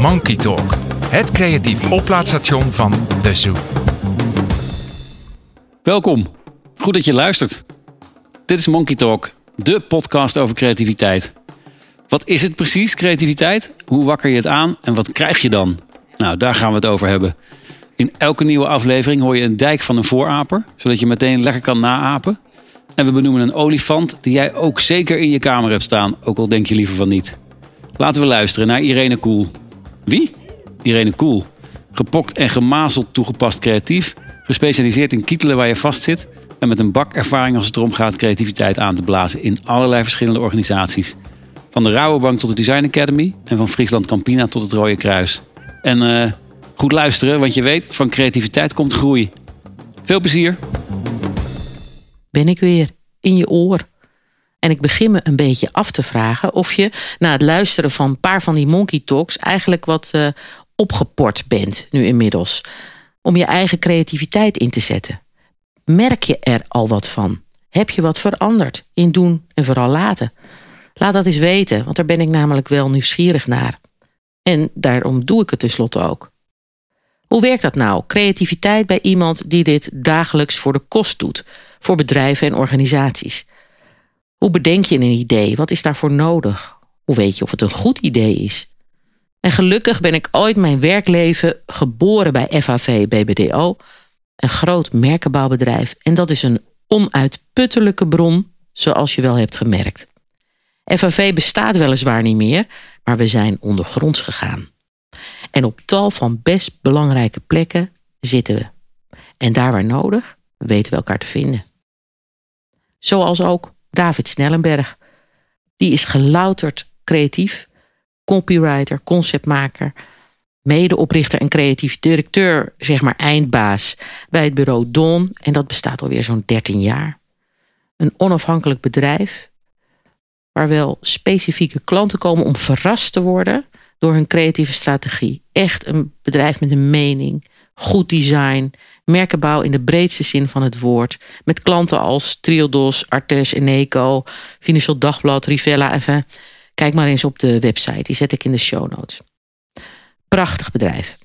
Monkey Talk, het creatief oplaadstation van De Zoo. Welkom. Goed dat je luistert. Dit is Monkey Talk, de podcast over creativiteit. Wat is het precies, creativiteit? Hoe wakker je het aan en wat krijg je dan? Nou, daar gaan we het over hebben. In elke nieuwe aflevering hoor je een dijk van een vooraper, zodat je meteen lekker kan naapen. En we benoemen een olifant die jij ook zeker in je kamer hebt staan, ook al denk je liever van niet. Laten we luisteren naar Irene Koel. Wie? Irene Koel. Gepokt en gemazeld toegepast creatief, gespecialiseerd in kietelen waar je vastzit en met een bak ervaring als het erom gaat creativiteit aan te blazen in allerlei verschillende organisaties. Van de Rabobank tot de Design Academy en van Friesland Campina tot het Rode Kruis. En uh, goed luisteren, want je weet, van creativiteit komt groei. Veel plezier. Ben ik weer in je oor. En ik begin me een beetje af te vragen of je na het luisteren van een paar van die monkey talks eigenlijk wat uh, opgeport bent nu inmiddels. Om je eigen creativiteit in te zetten. Merk je er al wat van? Heb je wat veranderd in doen en vooral laten? Laat dat eens weten, want daar ben ik namelijk wel nieuwsgierig naar. En daarom doe ik het tenslotte ook. Hoe werkt dat nou? Creativiteit bij iemand die dit dagelijks voor de kost doet, voor bedrijven en organisaties. Hoe bedenk je een idee? Wat is daarvoor nodig? Hoe weet je of het een goed idee is? En gelukkig ben ik ooit mijn werkleven geboren bij FAV BBDO, een groot merkenbouwbedrijf. En dat is een onuitputtelijke bron, zoals je wel hebt gemerkt. FAV bestaat weliswaar niet meer, maar we zijn ondergronds gegaan. En op tal van best belangrijke plekken zitten we. En daar waar nodig, weten we elkaar te vinden. Zoals ook David Snellenberg. Die is gelouterd creatief, copywriter, conceptmaker, medeoprichter en creatief directeur, zeg maar eindbaas bij het bureau Don. En dat bestaat alweer zo'n 13 jaar. Een onafhankelijk bedrijf waar wel specifieke klanten komen om verrast te worden door hun creatieve strategie. Echt een bedrijf met een mening, goed design, merkenbouw in de breedste zin van het woord. Met klanten als Triodos, Artes, Eneco, Financial Dagblad, Rivella. Even, kijk maar eens op de website, die zet ik in de show notes. Prachtig bedrijf.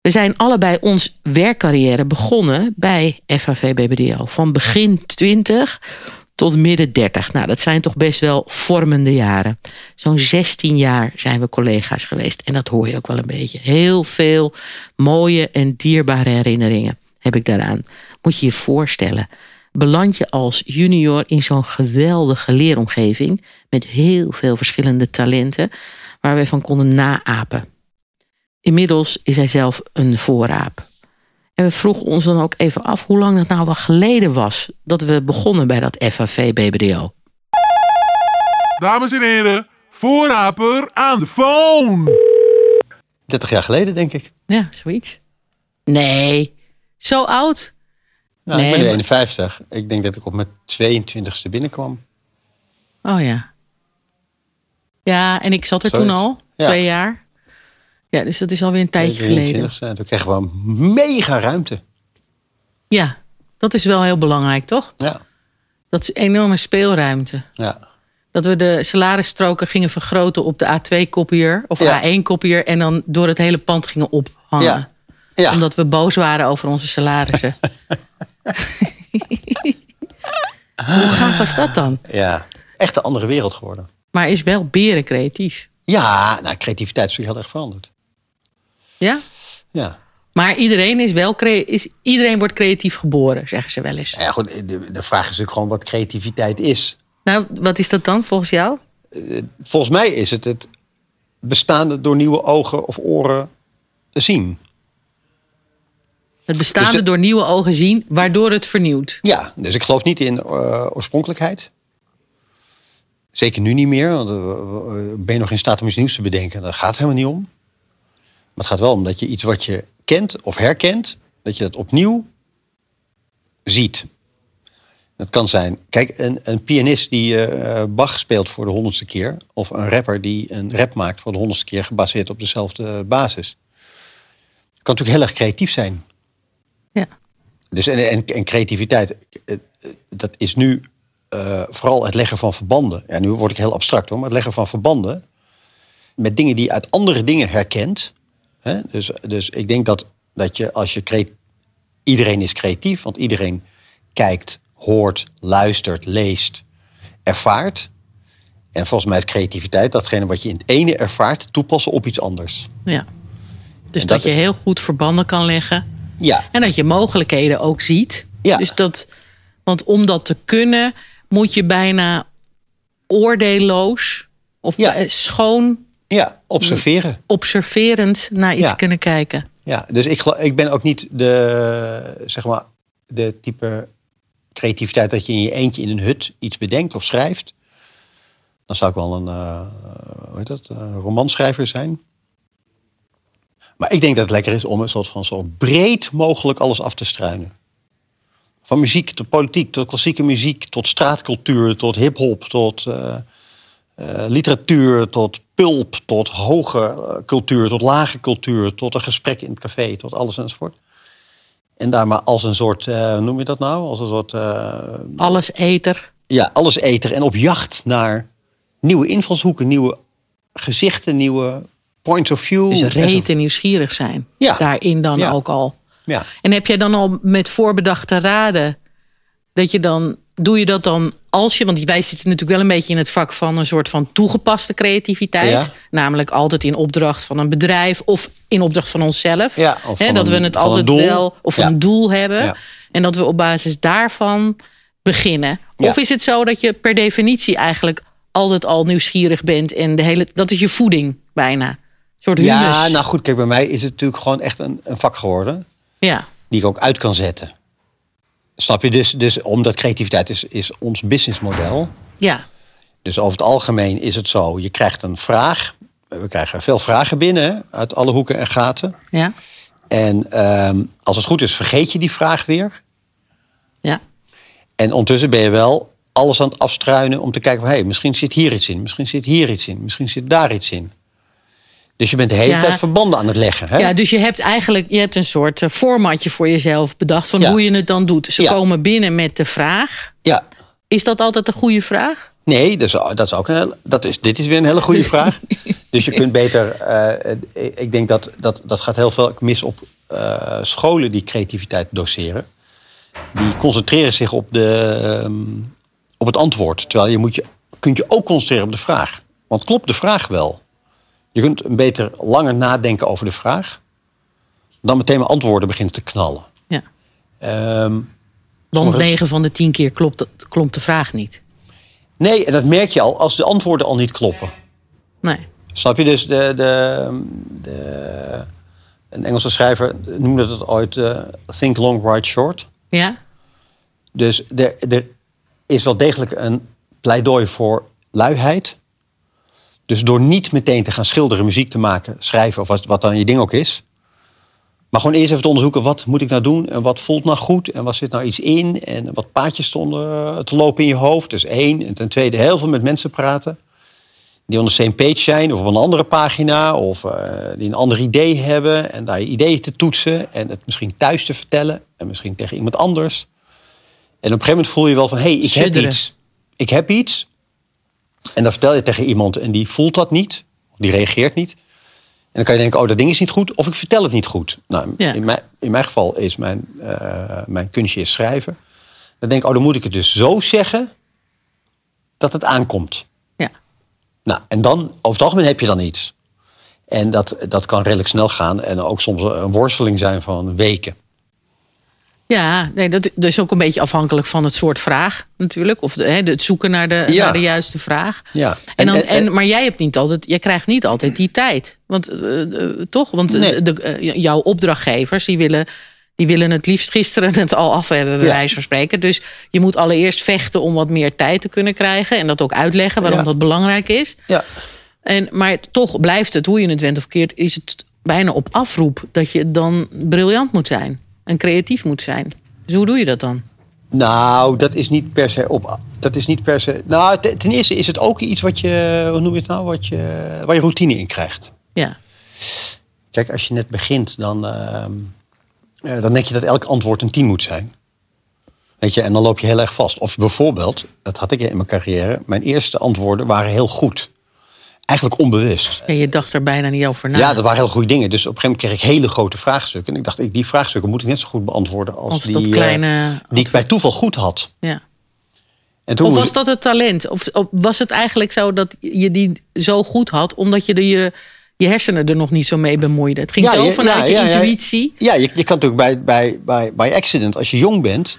We zijn allebei ons werkcarrière begonnen bij FAV BBDO. Van begin 20 tot midden 30. Nou, dat zijn toch best wel vormende jaren. Zo'n 16 jaar zijn we collega's geweest. En dat hoor je ook wel een beetje. Heel veel mooie en dierbare herinneringen heb ik daaraan. Moet je je voorstellen. Beland je als junior in zo'n geweldige leeromgeving. Met heel veel verschillende talenten. Waar we van konden naapen. Inmiddels is hij zelf een vooraap. En we vroegen ons dan ook even af hoe lang het nou wel geleden was dat we begonnen bij dat FAV BBDO. Dames en heren, voorraper aan de phone. 30 jaar geleden, denk ik. Ja, zoiets. Nee, zo oud. Nou, nee, ik ben nu 51. Ik denk dat ik op mijn 22e binnenkwam. Oh ja. Ja, en ik zat er toen al, twee jaar. Ja, dus dat is alweer een tijdje geleden. Zijn. Toen kregen we mega ruimte. Ja, dat is wel heel belangrijk, toch? Ja. Dat is enorme speelruimte. Ja. Dat we de salarisstroken gingen vergroten op de A2-kopier of A1-kopier en dan door het hele pand gingen ophangen. Ja. ja. Omdat we boos waren over onze salarissen. Hoe gaaf was dat dan? Ja, echt een andere wereld geworden. Maar is wel beren creatief. Ja, nou, creativiteit is heel erg veranderd. Ja? Ja. Maar iedereen is wel is, iedereen wordt creatief geboren, zeggen ze wel eens. Ja, goed, de, de vraag is natuurlijk gewoon wat creativiteit is. Nou, wat is dat dan volgens jou? Eh, volgens mij is het het bestaande door nieuwe ogen of oren zien. Het bestaande dus door nieuwe ogen zien, waardoor het vernieuwt. Ja, dus ik geloof niet in uh, oorspronkelijkheid. Zeker nu niet meer. Want, uh, ben je nog in staat om iets nieuws te bedenken? Daar gaat het helemaal niet om. Maar het gaat wel om dat je iets wat je kent of herkent, dat je dat opnieuw ziet. Dat kan zijn, kijk, een, een pianist die uh, Bach speelt voor de honderdste keer, of een rapper die een rap maakt voor de honderdste keer, gebaseerd op dezelfde basis, kan natuurlijk heel erg creatief zijn. Ja. Dus en, en, en creativiteit, eh, dat is nu uh, vooral het leggen van verbanden. Ja, nu word ik heel abstract hoor, maar het leggen van verbanden met dingen die je uit andere dingen herkent. Hè? Dus, dus ik denk dat, dat je als je iedereen is creatief, want iedereen kijkt, hoort, luistert, leest, ervaart. En volgens mij is creativiteit datgene wat je in het ene ervaart, toepassen op iets anders. Ja. Dus dat- je heel goed verbanden kan leggen. Ja, En dat je mogelijkheden ook ziet. Ja. Dus dat, want om dat te kunnen, moet je bijna oordeelloos of Ja. eh, schoon ja observeren. observerend naar iets Ja. kunnen kijken. Ja, dus ik, ik ben ook niet de, zeg maar, de type creativiteit dat je in je eentje in een hut iets bedenkt of schrijft. Dan zou ik wel een eh, hoe heet dat, eh, romanschrijver zijn. Maar ik denk dat het lekker is om een soort van zo breed mogelijk alles af te struinen. Van muziek tot politiek, tot klassieke muziek, tot straatcultuur, tot hip-hop, tot eh, literatuur, tot pulp, tot hoge eh, cultuur, tot lage cultuur, tot een gesprek in het café, tot alles enzovoort. En daar maar als een soort, eh, hoe noem je dat nou? Als een soort, eh, Alles eter. ja, alles eter en op jacht naar nieuwe invalshoeken, nieuwe gezichten, nieuwe points of view. Dus enzovoort. rete nieuwsgierig zijn. Ja. Daarin dan Ja. ook al. Ja. En heb jij dan al met voorbedachte raden dat je dan doe je dat dan als je, want wij zitten natuurlijk wel een beetje in het vak van een soort van toegepaste creativiteit, Ja. namelijk altijd in opdracht van een bedrijf of in opdracht van onszelf, Ja, of Hè, van dat een- we het altijd wel of Ja. een doel hebben en dat we op basis daarvan beginnen. Of is het zo dat je per definitie eigenlijk altijd al nieuwsgierig bent en de hele dat is je voeding bijna, een soort humus. Ja, nou goed, kijk, bij mij is het natuurlijk gewoon echt een, een vak geworden. ja. die ik ook uit kan zetten. Snap je? Dus, dus omdat creativiteit is, is ons businessmodel. ja. Dus over het algemeen is het zo: je krijgt een vraag. We krijgen veel vragen binnen uit alle hoeken en gaten. ja, En ehm, als het goed is, vergeet je die vraag weer. ja. En ondertussen ben je wel alles aan het afstruinen om te kijken: van, hey, misschien zit hier iets in, misschien zit hier iets in, misschien zit daar iets in. Dus je bent de hele Ja. tijd verbanden aan het leggen. Hè? Ja, dus je hebt eigenlijk je hebt een soort eh, formatje voor jezelf bedacht van Ja. hoe je het dan doet. Ze Ja. komen binnen met de vraag. ja. Is dat altijd een goede vraag? Nee, dus, dat is ook een hele, dat is, dit is weer een hele goede vraag. dus je kunt beter. eh, ik denk dat, dat dat gaat heel veel mis op eh, scholen die creativiteit doseren. Die concentreren zich op, de, ehm, op het antwoord. Terwijl je, moet je kunt je ook concentreren op de vraag. Want klopt de vraag wel? Je kunt beter langer nadenken over de vraag. Dan meteen maar antwoorden beginnen te knallen. Ja. Ehm, Want Sommige- 9 van de 10 keer klopt, klopt de vraag niet. nee, en dat merk je al als de antwoorden al niet kloppen. Nee. Snap je? Dus de, de, de, een Engelse schrijver noemde het ooit eh, think long, write short. Ja? Dus er, er is wel degelijk een pleidooi voor luiheid. Dus door niet meteen te gaan schilderen, muziek te maken, schrijven of wat, wat dan je ding ook is. Maar gewoon eerst even te onderzoeken, wat moet ik nou doen? En wat voelt nou goed? En wat zit nou iets in? En wat paadjes stonden eh, te lopen in je hoofd? Dus één. En ten tweede, heel veel met mensen praten. Die on the same page zijn, of op een andere pagina. Of eh, die een ander idee hebben. En daar je ideeën te toetsen. En het misschien thuis te vertellen. En misschien tegen iemand anders. En op een gegeven moment voel je wel van, hé, hey, ik heb iets. Ik heb iets. En dan vertel je tegen iemand en die voelt dat niet. Die reageert niet. En dan kan je denken, oh, dat ding is niet goed. Of ik vertel het niet goed. Nou, Ja. in, mijn, in mijn geval is mijn, eh, mijn kunstje is schrijven. Dan denk ik, oh, dan moet ik het dus zo zeggen dat het aankomt. Ja. Nou, en dan, over het algemeen heb je dan iets. En dat, dat kan redelijk snel gaan. En ook soms een worsteling zijn van weken. Ja, nee, dat, dat is ook een beetje afhankelijk van het soort vraag natuurlijk. Of de, hè, het zoeken naar de, Ja. naar de juiste vraag. Ja. En dan, En- en, en- maar jij hebt niet altijd, jij krijgt niet altijd die tijd. Want eh, eh, toch? Want Nee. de, eh, jouw opdrachtgevers die willen, die willen het liefst gisteren het al af hebben, bij Ja. wijze van spreken. Dus je moet allereerst vechten om wat meer tijd te kunnen krijgen. En dat ook uitleggen waarom Ja. dat belangrijk is. Ja. En, maar toch blijft het, hoe je het went of keert, is het bijna op afroep dat je dan briljant moet zijn. En creatief moet zijn. Dus hoe doe je dat dan? Nou, dat is niet per se op. Dat is niet per se. Nou, te- ten eerste is het ook iets wat je. Hoe noem je het nou? Wat je, waar je routine in krijgt. Ja, Kijk, als je net begint, dan, ehm, eh, dan denk je dat elk antwoord een 10 moet zijn. Weet je, en dan loop je heel erg vast. Of bijvoorbeeld, dat had ik in mijn carrière, mijn eerste antwoorden waren heel goed. Eigenlijk onbewust. En je dacht er bijna niet over na. Ja, dat waren heel goede dingen. Dus op een gegeven moment kreeg ik hele grote vraagstukken. En ik dacht, ik, die vraagstukken moet ik net zo goed beantwoorden als, Als die, eh, kleine die ik bij toeval goed had. ja. En toen Of was dat het talent? Of, of was het eigenlijk zo dat je die zo goed had, omdat je de, je, je hersenen er nog niet zo mee bemoeide? Het ging Ja, zo vanuit ja, je ja, intuïtie. Ja, je, je kan natuurlijk bij, bij, bij, bij accident, als je jong bent,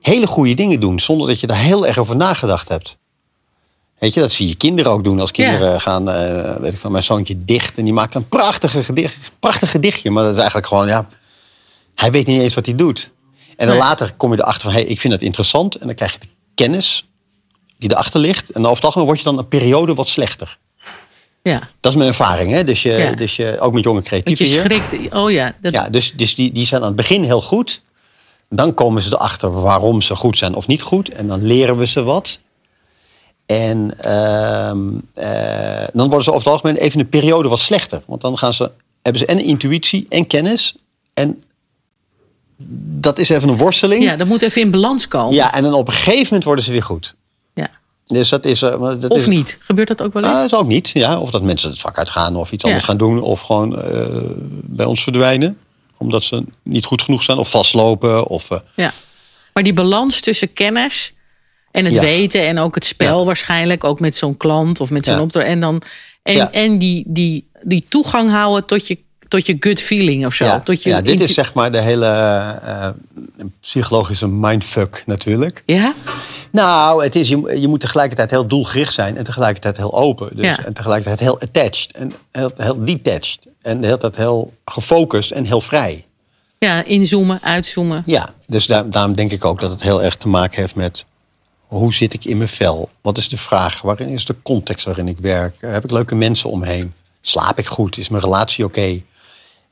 hele goede dingen doen zonder dat je daar heel erg over nagedacht hebt. Weet je, dat zie je kinderen ook doen. Als kinderen gaan, eh, weet ik van mijn zoontje dicht en die maakt een prachtige gedicht, prachtig gedichtje, maar dat is eigenlijk gewoon, ja, hij weet niet eens wat hij doet. En dan Nee. later kom je erachter van, hé, hey, ik vind dat interessant en dan krijg je de kennis die erachter ligt. En over het algemeen word je dan een periode wat slechter. Ja, Dat is mijn ervaring, hè? Dus, je, Ja. dus je, ook met jonge creatieven je hier. schrikt. Oh ja, dat, Ja, dus, dus die, die zijn aan het begin heel goed. Dan komen ze erachter waarom ze goed zijn of niet goed. En dan leren we ze wat. En ehm, eh, dan worden ze over het algemeen even een periode wat slechter. Want dan gaan ze, hebben ze en intuïtie en kennis. En dat is even een worsteling. ja, dat moet even in balans komen. Ja, en dan op een gegeven moment worden ze weer goed. Ja. Dus dat is, eh, dat Of is, niet? Gebeurt dat ook wel eens? Dat is ook niet. Ja, of dat mensen het vak uitgaan of iets Ja. anders gaan doen. Of gewoon eh, bij ons verdwijnen. Omdat ze niet goed genoeg zijn. Of vastlopen. Of, eh, Ja. Maar die balans tussen kennis en het Ja. weten en ook het spel waarschijnlijk, ook met zo'n klant of met zo'n Ja. opdracht. En dan en, en die, die, die toegang houden tot je, tot je gut feeling of zo. ja, Tot je ja, dit is zeg maar de hele eh, psychologische mindfuck natuurlijk. Ja? Nou, het is, je, je moet tegelijkertijd heel doelgericht zijn. En tegelijkertijd heel open. Dus. En tegelijkertijd heel attached. En heel, heel detached. En de hele tijd heel gefocust en heel vrij. ja, inzoomen, uitzoomen. Ja, dus daar, daarom denk ik ook dat het heel erg te maken heeft met hoe zit ik in mijn vel? Wat is de vraag? Waarin is de context waarin ik werk? Eh, Heb ik leuke mensen omheen? Slaap ik goed? Is mijn relatie oké?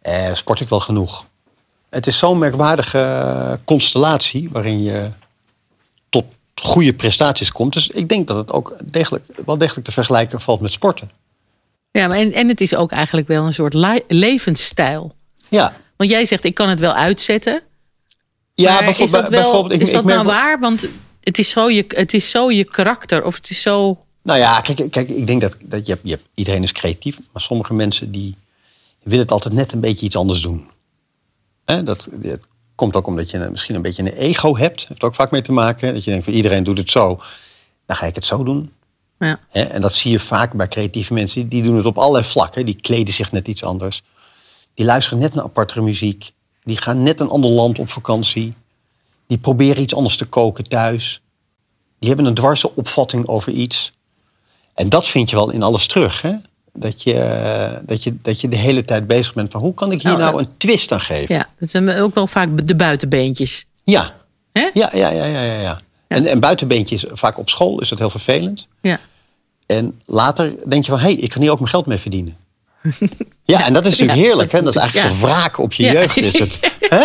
Eh, sport ik wel genoeg? Het is zo'n merkwaardige eh, constellatie waarin je tot goede prestaties komt. Dus ik denk dat het ook degelijk, wel degelijk te vergelijken valt met sporten. Ja, maar en, en het is ook eigenlijk wel een soort levensstijl. Ja, Want jij zegt, ik kan het wel uitzetten. ja maar is dat, wel, bijvoorbeeld. ik- is ik dat merk nou waar? Want het is, zo je, het is zo je karakter. Of het is zo... Nou ja, kijk, kijk ik denk dat, dat je, hebt, je hebt, iedereen is creatief. Maar sommige mensen die willen het altijd net een beetje iets anders doen. Hè, dat, dat komt ook omdat je misschien een beetje een ego hebt. heeft ook vaak mee te maken. Dat je denkt van iedereen doet het zo. Dan ga ik het zo doen. Ja. Hè, en dat zie je vaak bij creatieve mensen. Die doen het op allerlei vlakken. Die kleden zich net iets anders. Die luisteren net naar apartere muziek. Die gaan net een ander land op vakantie. Die proberen iets anders te koken thuis. Die hebben een dwarse opvatting over iets. En dat vind je wel in alles terug. Hè? Dat, je, eh, dat, je, dat je de hele tijd bezig bent van hoe kan ik hier Nou, nou, eh, een twist aan geven? ja, dat zijn ook wel vaak de buitenbeentjes. Ja, Hè? ja, ja, ja, ja. ja, ja. En, en buitenbeentjes, vaak op school is dat heel vervelend. Ja. En later denk je van, hé, hey, ik kan hier ook mijn geld mee verdienen. Ja, en dat is natuurlijk Ja, heerlijk. dat hè? Dat is eigenlijk ja. zo'n wraak op je Ja. jeugd. Is het. Hè?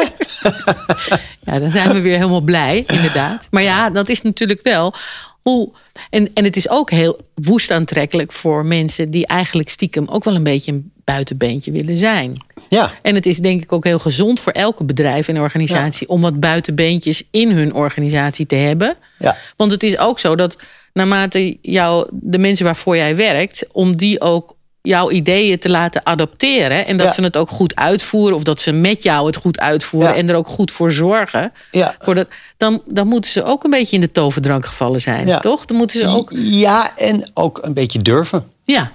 Ja, dan zijn we weer helemaal blij, inderdaad. Maar ja, dat is natuurlijk wel hoe. En, en het is ook heel woest aantrekkelijk voor mensen die eigenlijk stiekem ook wel een beetje een buitenbeentje willen zijn. Ja, En het is denk ik ook heel gezond voor elke bedrijf en organisatie om wat buitenbeentjes in hun organisatie te hebben. ja. Want het is ook zo dat naarmate jou, de mensen waarvoor jij werkt, om die ook jouw ideeën te laten adopteren. En dat Ja. ze het ook goed uitvoeren. Of dat ze met jou het goed uitvoeren. Ja. En er ook goed voor zorgen. Ja. Voor dat, dan, dan moeten ze ook een beetje in de toverdrank gevallen zijn. Toch? Dan moeten ze ook. ja, en ook een beetje durven. Ja,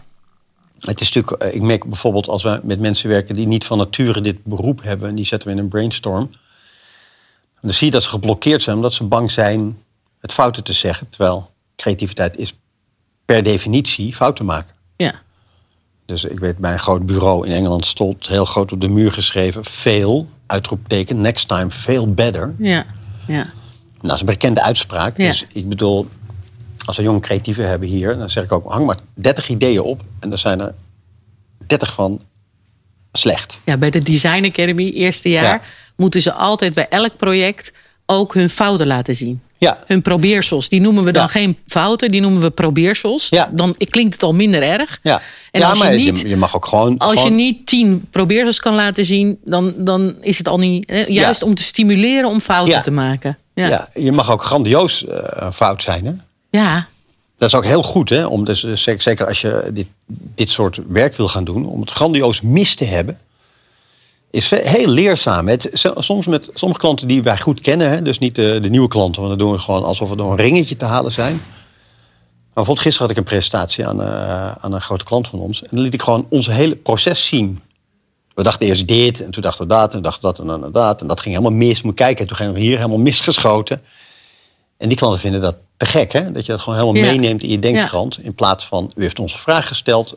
Het is natuurlijk, eh, ik merk bijvoorbeeld als we met mensen werken die niet van nature dit beroep hebben, en die zetten we in een brainstorm. Dan zie je dat ze geblokkeerd zijn omdat ze bang zijn het fouten te zeggen. Terwijl creativiteit is per definitie fouten maken. Dus ik weet, bij een groot bureau in Engeland stond heel groot op de muur geschreven: fail, uitroepteken, next time, fail better. Ja. Ja. Nou, dat is een bekende uitspraak. Ja. Dus ik bedoel, als we jonge creatieven hebben hier, dan zeg ik ook: hang maar 30 ideeën op. En dan zijn er 30 van slecht. ja, bij de Design Academy, eerste jaar, Ja. moeten ze altijd bij elk project ook hun fouten laten zien. Ja, Hun probeersels, die noemen we dan Ja. geen fouten, die noemen we probeersels. Ja. Dan klinkt het al minder erg. ja. En ja als maar je niet, je, mag ook gewoon. als je niet tien probeersels kan laten zien, dan, dan is het al niet. hè, Juist Ja. om te stimuleren om fouten te maken. Ja. ja. je mag ook grandioos eh, fout zijn. Hè? ja. Dat is ook heel goed, hè? Om dus, zeker zeker als je dit, dit soort werk wil gaan doen, om het grandioos mis te hebben, is heel leerzaam. Het, soms met sommige klanten die wij goed kennen, hè? dus niet de, de nieuwe klanten, want dan doen we gewoon alsof we door een ringetje te halen zijn. Maar bijvoorbeeld gisteren had ik een presentatie aan, eh, aan een grote klant van ons. En dan liet ik gewoon ons hele proces zien. We dachten eerst dit, en toen dachten we dat, en toen dachten we dat, en dan dat. En dat ging helemaal mis. Moet kijken, en toen gingen we hier helemaal misgeschoten. En die klanten vinden dat te gek, hè? Dat je dat gewoon helemaal Ja. meeneemt in je denkkrant. In plaats van, u heeft ons een vraag gesteld.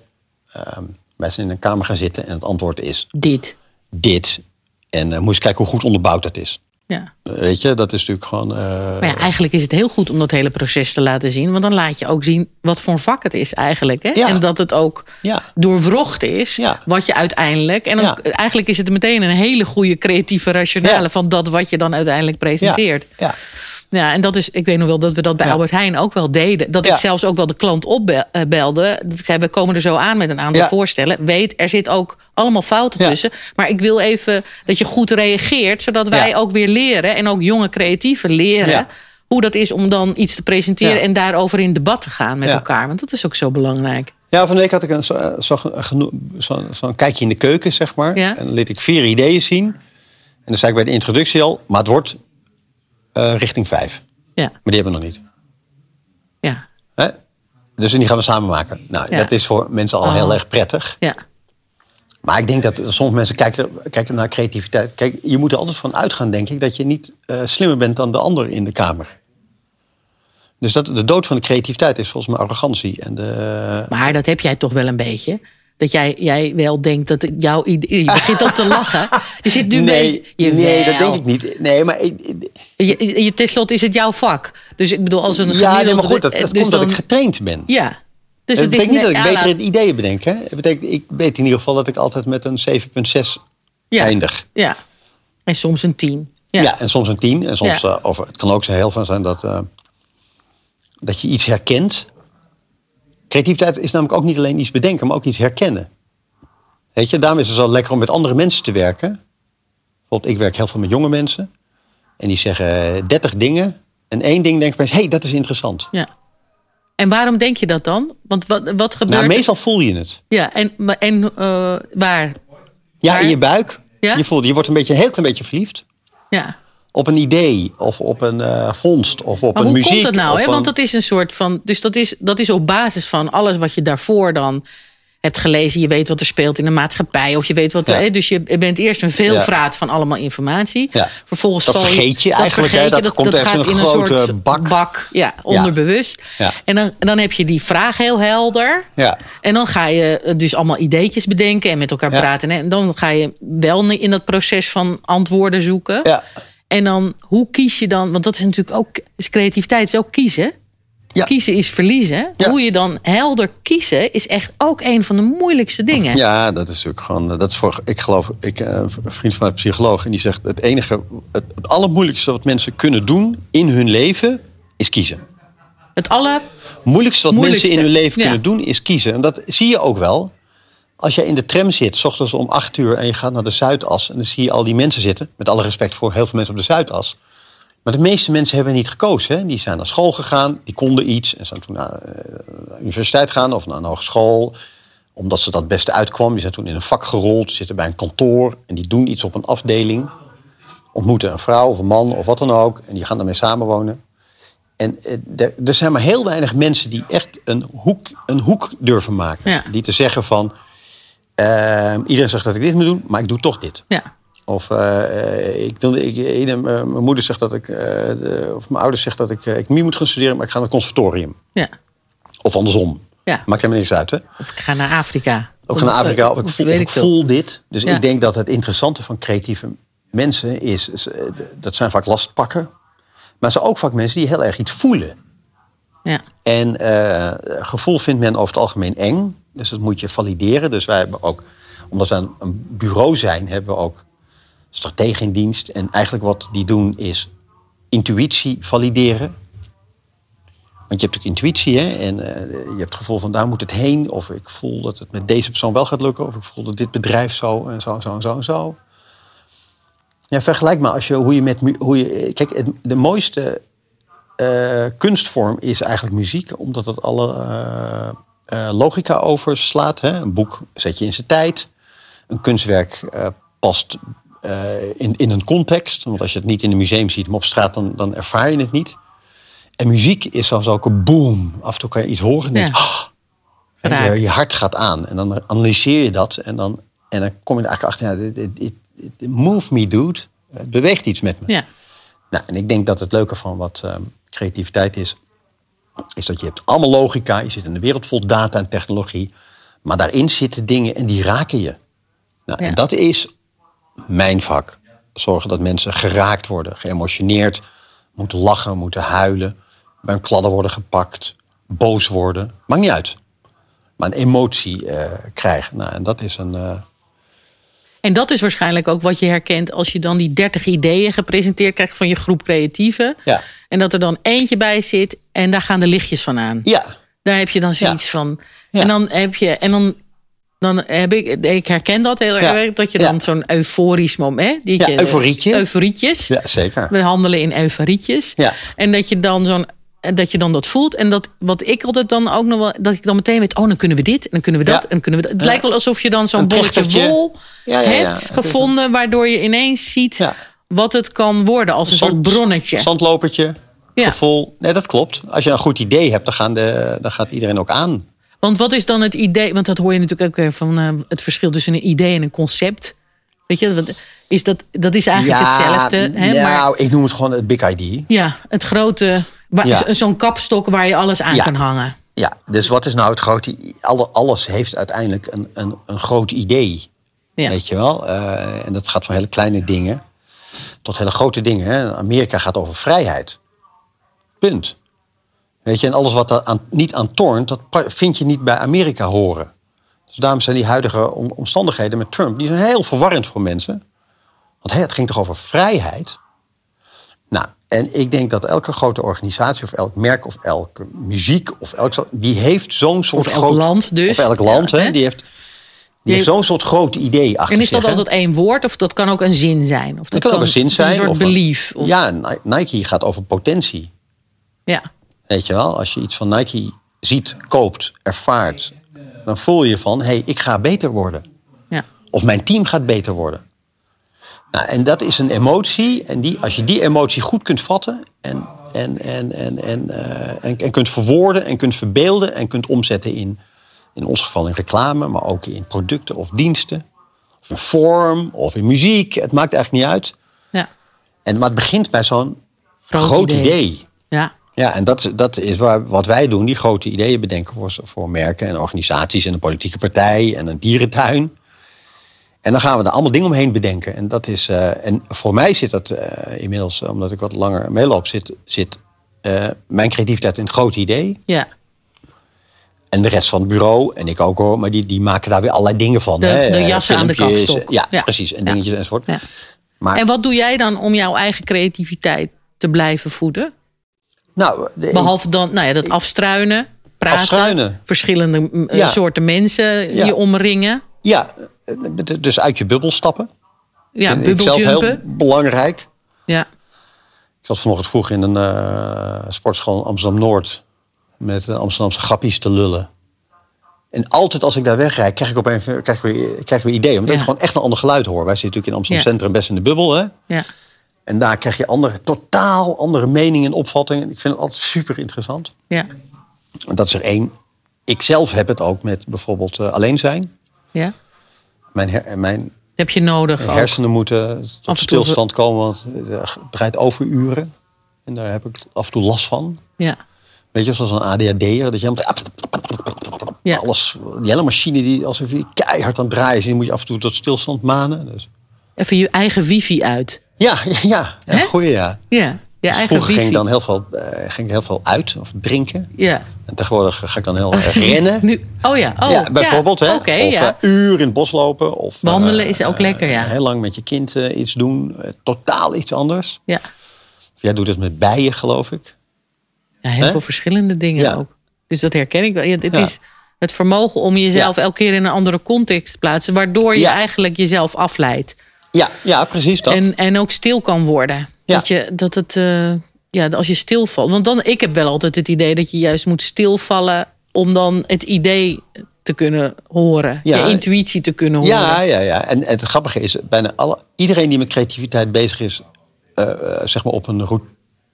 ehm, wij zijn in een kamer gaan zitten en het antwoord is Dit. Dit. En eh moet je eens kijken hoe goed onderbouwd dat is. Ja. Eh, Weet je, dat is natuurlijk gewoon... eh, Maar ja, eigenlijk is het heel goed om dat hele proces te laten zien. Want dan laat je ook zien wat voor een vak het is eigenlijk. Hè? Ja. En dat het ook Ja. doorwrocht is. Ja. Wat je uiteindelijk... En dan, eigenlijk is het meteen een hele goede creatieve rationale... Van dat wat je dan uiteindelijk presenteert. Ja. Ja, en dat is, ik weet nog wel dat we dat bij Ja. Albert Heijn ook wel deden. Dat Ja. ik zelfs ook wel de klant opbelde. Dat ik zei, we komen er zo aan met een aantal Ja. voorstellen. Weet, er zit ook allemaal fouten tussen. Maar ik wil even dat je goed reageert. Zodat wij ook weer leren. En ook jonge creatieven leren. Hoe dat is om dan iets te presenteren. Ja. En daarover in debat te gaan met Ja. elkaar. Want dat is ook zo belangrijk. Ja, van de week had ik een zo- zo- geno- zo'n zo'n kijkje in de keuken, zeg maar. Ja. En dan liet ik vier ideeën zien. En dan zei ik bij de introductie al, maar het wordt eh, richting vijf. Ja, Maar die hebben we nog niet. ja, Hè? Dus die gaan we samen maken. Nou, Ja. dat is voor mensen al Oh. heel erg prettig. ja. Maar ik denk dat sommige mensen kijken, kijken naar creativiteit. Kijk, je moet er altijd van uitgaan, denk ik, dat je niet eh, slimmer bent dan de ander in de kamer. Dus dat, de dood van de creativiteit is volgens mij arrogantie. En de, Maar dat heb jij toch wel een beetje. Dat jij, jij wel denkt dat jouw idee... Je begint ook te lachen. Je zit nu nee, mee. Nee, dat denk ik niet. Nee, maar Je, je, tenslotte is het jouw vak. Dus ik bedoel, als een ja, nee, maar goed, dat, dat dus komt dat ik getraind ben. Ja. Dus dat het is betekent niet dat ik betere laat- ideeën bedenk. Hè? Het betekent, ik weet in ieder geval dat ik altijd met een 7,6 ja, eindig. Ja. En soms een tien. Ja. Ja. en soms een 10. En soms, Ja. eh, of het kan ook zo heel van zijn dat, eh, dat je iets herkent. Creativiteit is namelijk ook niet alleen iets bedenken, maar ook iets herkennen. Weet je, daarom is het zo lekker om met andere mensen te werken. Bijvoorbeeld, ik werk heel veel met jonge mensen. En die zeggen 30 dingen. En één ding denk ik bij hé, hey, dat is interessant. ja. En waarom denk je dat dan? Want wat, wat gebeurt Nou, meestal voel je het. Ja, en, en eh, waar? Ja, in je buik. Ja? Je, voelt, je wordt een, beetje, een heel klein beetje verliefd. Ja. Op een idee, of op een eh, vondst, of op Maar een hoe muziek. komt dat nou? Hè? een- Want dat is een soort van. Dus dat is, dat is op basis van alles wat je daarvoor dan hebt gelezen. Je weet wat er speelt in de maatschappij. Of je weet wat. Ja. Hè? Dus je bent eerst een veelvraat van allemaal informatie. Ja. Vervolgens Dat vergeet je eigenlijk, hè? Dat komt echt in een grote bak. ja, onderbewust. Ja. En, dan, dan heb je die vraag heel helder. Ja. En dan ga je eh, dus allemaal ideetjes bedenken en met elkaar praten. En dan ga je wel in dat proces van antwoorden zoeken. Ja. En dan, hoe kies je dan? Want dat is natuurlijk ook, is creativiteit is ook kiezen. Ja. Kiezen is verliezen. Ja. Hoe je dan helder kiezen is echt ook een van de moeilijkste dingen. Ja, dat is natuurlijk gewoon. Dat is voor, ik geloof, ik, eh, een vriend van mij, een psycholoog, en die zegt: het enige, het, het allermoeilijkste wat mensen kunnen doen in hun leven is kiezen. Het aller. moeilijkste wat Moeilijkste, mensen in hun leven ja. kunnen doen is kiezen. En dat zie je ook wel. Als jij in de tram zit, s ochtends om acht uur en je gaat naar de Zuidas. En dan zie je al die mensen zitten. Met alle respect voor heel veel mensen op de Zuidas. Maar de meeste mensen hebben niet gekozen. Hè? Die zijn naar school gegaan, die konden iets. En zijn toen naar eh, de universiteit gegaan of naar een hogeschool. Omdat ze dat beste uitkwam. Die zijn toen in een vak gerold, zitten bij een kantoor. En die doen iets op een afdeling. Ontmoeten een vrouw of een man of wat dan ook. En die gaan daarmee samenwonen. En eh, er- er zijn maar heel weinig mensen die echt een hoek, een hoek durven maken. Ja. Die te zeggen van... eh, iedereen zegt dat ik dit moet doen, maar ik doe toch dit. Ja. Of eh, eh, ik wilde, ik, eh, mijn moeder zegt dat ik, de- of mijn ouders zegt dat ik economie moet gaan studeren, maar ik ga naar het conservatorium. ja. Of andersom. Ja. Maakt helemaal niks uit, hè? Of ik ga naar Afrika. Ook naar Afrika, of ik voel, of ik ik dit. Dus Ja. ik denk dat het interessante van creatieve mensen is, is, dat zijn vaak lastpakken. Maar ze zijn ook vaak mensen die heel erg iets voelen. Ja. En gevoel vindt men over het algemeen eng. Dus dat moet je valideren. Dus wij hebben ook, omdat wij een, bureau zijn, hebben we ook strategen in dienst. En eigenlijk wat die doen is intuïtie valideren. Want je hebt natuurlijk intuïtie, hè? En eh, je hebt het gevoel van daar moet het heen. Of ik voel dat het met deze persoon wel gaat lukken. Of ik voel dat dit bedrijf zo en zo en zo en zo en zo. Ja, vergelijk maar als je, hoe je met... Hoe je, kijk, het, de mooiste eh, kunstvorm is eigenlijk muziek, omdat het alle eh, eh, logica overslaat. Hè? Een boek zet je in zijn tijd. Een kunstwerk eh, past eh, in, in een context. Want als je het niet in een museum ziet, maar op straat, dan, dan ervaar je het niet. En muziek is zoals ook een boom. Af en toe kan je iets horen en denk je, Ja. "Ah." En je, je hart gaat aan. En dan analyseer je dat. En dan, en dan kom je er eigenlijk achter, ja, dit- move me dude. Het beweegt iets met me. Ja. Nou, en ik denk dat het leuke van wat ehm, creativiteit is, is dat je hebt allemaal logica, je zit in een wereld vol data en technologie, maar daarin zitten dingen en die raken je. Nou, Ja. En dat is mijn vak. Zorgen dat mensen geraakt worden, geëmotioneerd, moeten lachen, moeten huilen, bij een kladder worden gepakt, boos worden, maakt niet uit. Maar een emotie eh, krijgen. Nou, en dat is een. eh, En dat is waarschijnlijk ook wat je herkent als je dan die 30 ideeën gepresenteerd krijgt van je groep creatieven. Ja. En dat er dan eentje bij zit en daar gaan de lichtjes van aan. ja, Daar heb je dan zoiets van. Ja. En dan heb je. En dan, dan heb ik. Ik herken dat heel Ja. erg. Dat je dan zo'n euforisch moment. Die Ja, je- euforietje. Euforietjes. ja, zeker. We handelen in euforietjes. Ja. En dat je dan zo'n. Dat je dan dat voelt. En dat wat ik altijd dan ook nog wel. Dat ik dan meteen weet. Oh, dan kunnen we dit. En dan kunnen we dat. Ja. En dan kunnen we dat. Het Ja. lijkt wel alsof je dan zo'n bolletje wol Ja, ja, ja. hebt gevonden. Waardoor je ineens ziet Ja. Wat het kan worden. Als een soort bronnetje. Zandlopertje. Ja. Gevoel. Nee, dat klopt. Als je een goed idee hebt, dan, gaan de, dan gaat iedereen ook aan. Want wat is dan het idee? Want dat hoor je natuurlijk ook van eh, het verschil tussen een idee en een concept. Weet je, wat- is dat, dat is eigenlijk hetzelfde. Hè? Nou, Maar ik noem het gewoon het big ID. ja, het grote, Ja. zo'n kapstok waar je alles aan Ja. kan hangen. Ja, dus wat is nou het grote... Alles heeft uiteindelijk een, een, een groot idee. Weet je wel? Eh, en dat gaat van hele kleine dingen tot hele grote dingen. Hè? Amerika gaat over vrijheid. Punt. Weet je, en alles wat er aan, niet aan tornt, dat vind je niet bij Amerika horen. Dus daarom zijn die huidige om- omstandigheden met Trump, die zijn heel verwarrend voor mensen. Want het ging toch over vrijheid? Nou, en ik denk dat elke grote organisatie of elk merk of elke muziek of elk, die heeft zo'n soort Of elk groot land dus. Of elk land, Ja, hè? die heeft, die heeft zo'n soort groot idee achter En is dat zich, altijd één woord of dat kan ook een zin zijn? Of Dat dat kan ook een zin zijn. Een soort of belief. Of, Ja, Ni- Nike gaat over potentie. ja. Weet je wel, als je iets van Nike ziet, koopt, ervaart, dan voel je van, hé, hey, ik ga beter worden. ja. Of mijn team gaat beter worden. Nou, en dat is een emotie. En die, als je die emotie goed kunt vatten en, en, en, en, en, eh, en, en kunt verwoorden en kunt verbeelden en kunt omzetten in, in ons geval in reclame, maar ook in producten of diensten, of in vorm of in muziek, het maakt eigenlijk niet uit. ja. En, maar het begint bij zo'n Groot groot, idee. idee. ja. Ja, en dat, dat is waar, wat wij doen, die grote ideeën bedenken voor, voor merken en organisaties en een politieke partij en een dierentuin. En dan gaan we er allemaal dingen omheen bedenken. En, dat is, eh, en voor mij zit dat eh, inmiddels, omdat ik wat langer meeloop, zit, zit eh, mijn creativiteit in het grote idee. ja. En de rest van het bureau, en ik ook hoor, maar die, die maken daar weer allerlei dingen van. De- hè. de Eh, jassen aan de kapstok. Ja, Ja. precies. En Ja. dingetjes enzovoort. Ja. Maar, En wat doe jij dan om jouw eigen creativiteit te blijven voeden? nou, de- Behalve dan, nou ja, dat afstruinen, praten, Afstruinen. verschillende mm, eh, Ja. soorten mensen Ja. je omringen. Ja, eh, dus uit je bubbel stappen. Ja, ik zelf heel belangrijk. Ja, Ik zat vanochtend vroeg in een eh, sportschool Amsterdam-Noord... met eh, Amsterdamse grappies te lullen. En altijd als ik daar wegrijd, krijg ik opeens krijg ik weer, krijg ik weer ideeën. Omdat Ja. ik gewoon echt een ander geluid hoor. Wij zitten natuurlijk in Amsterdam Ja. Centrum best in de bubbel. Hè? ja, En daar krijg je andere, totaal andere meningen en opvattingen. Ik vind het altijd super interessant. ja, dat is er één. Ik zelf heb het ook met bijvoorbeeld eh, alleen zijn. ja. Mijn, her- mijn heb je nodig ook. hersenen moeten tot stilstand komen, want het draait overuren. En daar heb ik af en toe last van. Ja, Weet je, zoals een ADHD'er, dat je helemaal... Ja. Alles, die hele machine die alsof je keihard aan het draaien is. Die moet je af en toe tot stilstand manen. Dus. even je eigen wifi uit. Ja, ja, ja. ja goeie ja. Ja, je Dus vroeger ging ik dan heel veel, eh, ging ik heel veel uit of drinken. Ja. En tegenwoordig ga ik dan heel erg rennen. Nu, oh ja, oh, ja, bijvoorbeeld. ja. Hè? Oké, of ja. eh, uur in het bos lopen. Of, eh, Wandelen is ook lekker, ja. Heel lang met je kind eh, iets doen. Eh, totaal iets anders. ja. Jij doet het met bijen, geloof ik. Ja, heel veel verschillende dingen Ja. ook. Dus dat herken ik wel. Ja, het is het vermogen om jezelf elke keer in een andere context te plaatsen, waardoor je eigenlijk jezelf afleidt. Ja, ja precies dat. En, en ook stil kan worden. Ja. Dat, je, dat het. eh, ja, als je stilvalt. Want dan, ik heb wel altijd het idee dat je juist moet stilvallen om dan het idee te kunnen horen. Ja. Je intuïtie te kunnen horen. Ja, ja, ja. En het grappige is, bijna alle, iedereen die met creativiteit bezig is, eh, eh, zeg maar op een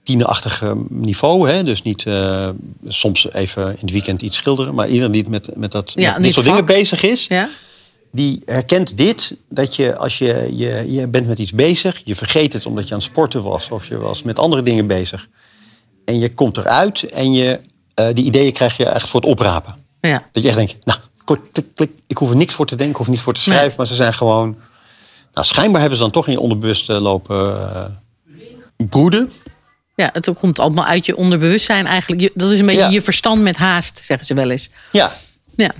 routineachtig niveau, hè, dus niet eh, soms even in het weekend iets schilderen, maar iedereen die met, met, dat, Ja, met dit dit soort vak. dingen bezig is, Ja? die herkent dit, dat je als je, je, je bent met iets bezig, je vergeet het omdat je aan het sporten was of je was met andere dingen bezig. En je komt eruit en je, eh, die ideeën krijg je echt voor het oprapen. Ja. Dat je echt denkt, nou, klik, klik, klik, ik hoef er niks voor te denken, ik hoef niet voor te schrijven, Nee. maar ze zijn gewoon. Nou, schijnbaar hebben ze dan toch in je onderbewuste lopen eh, broeden. Ja, het komt allemaal uit je onderbewustzijn eigenlijk. Dat is een beetje Ja. je verstand met haast, zeggen ze wel eens. Ja, Ja,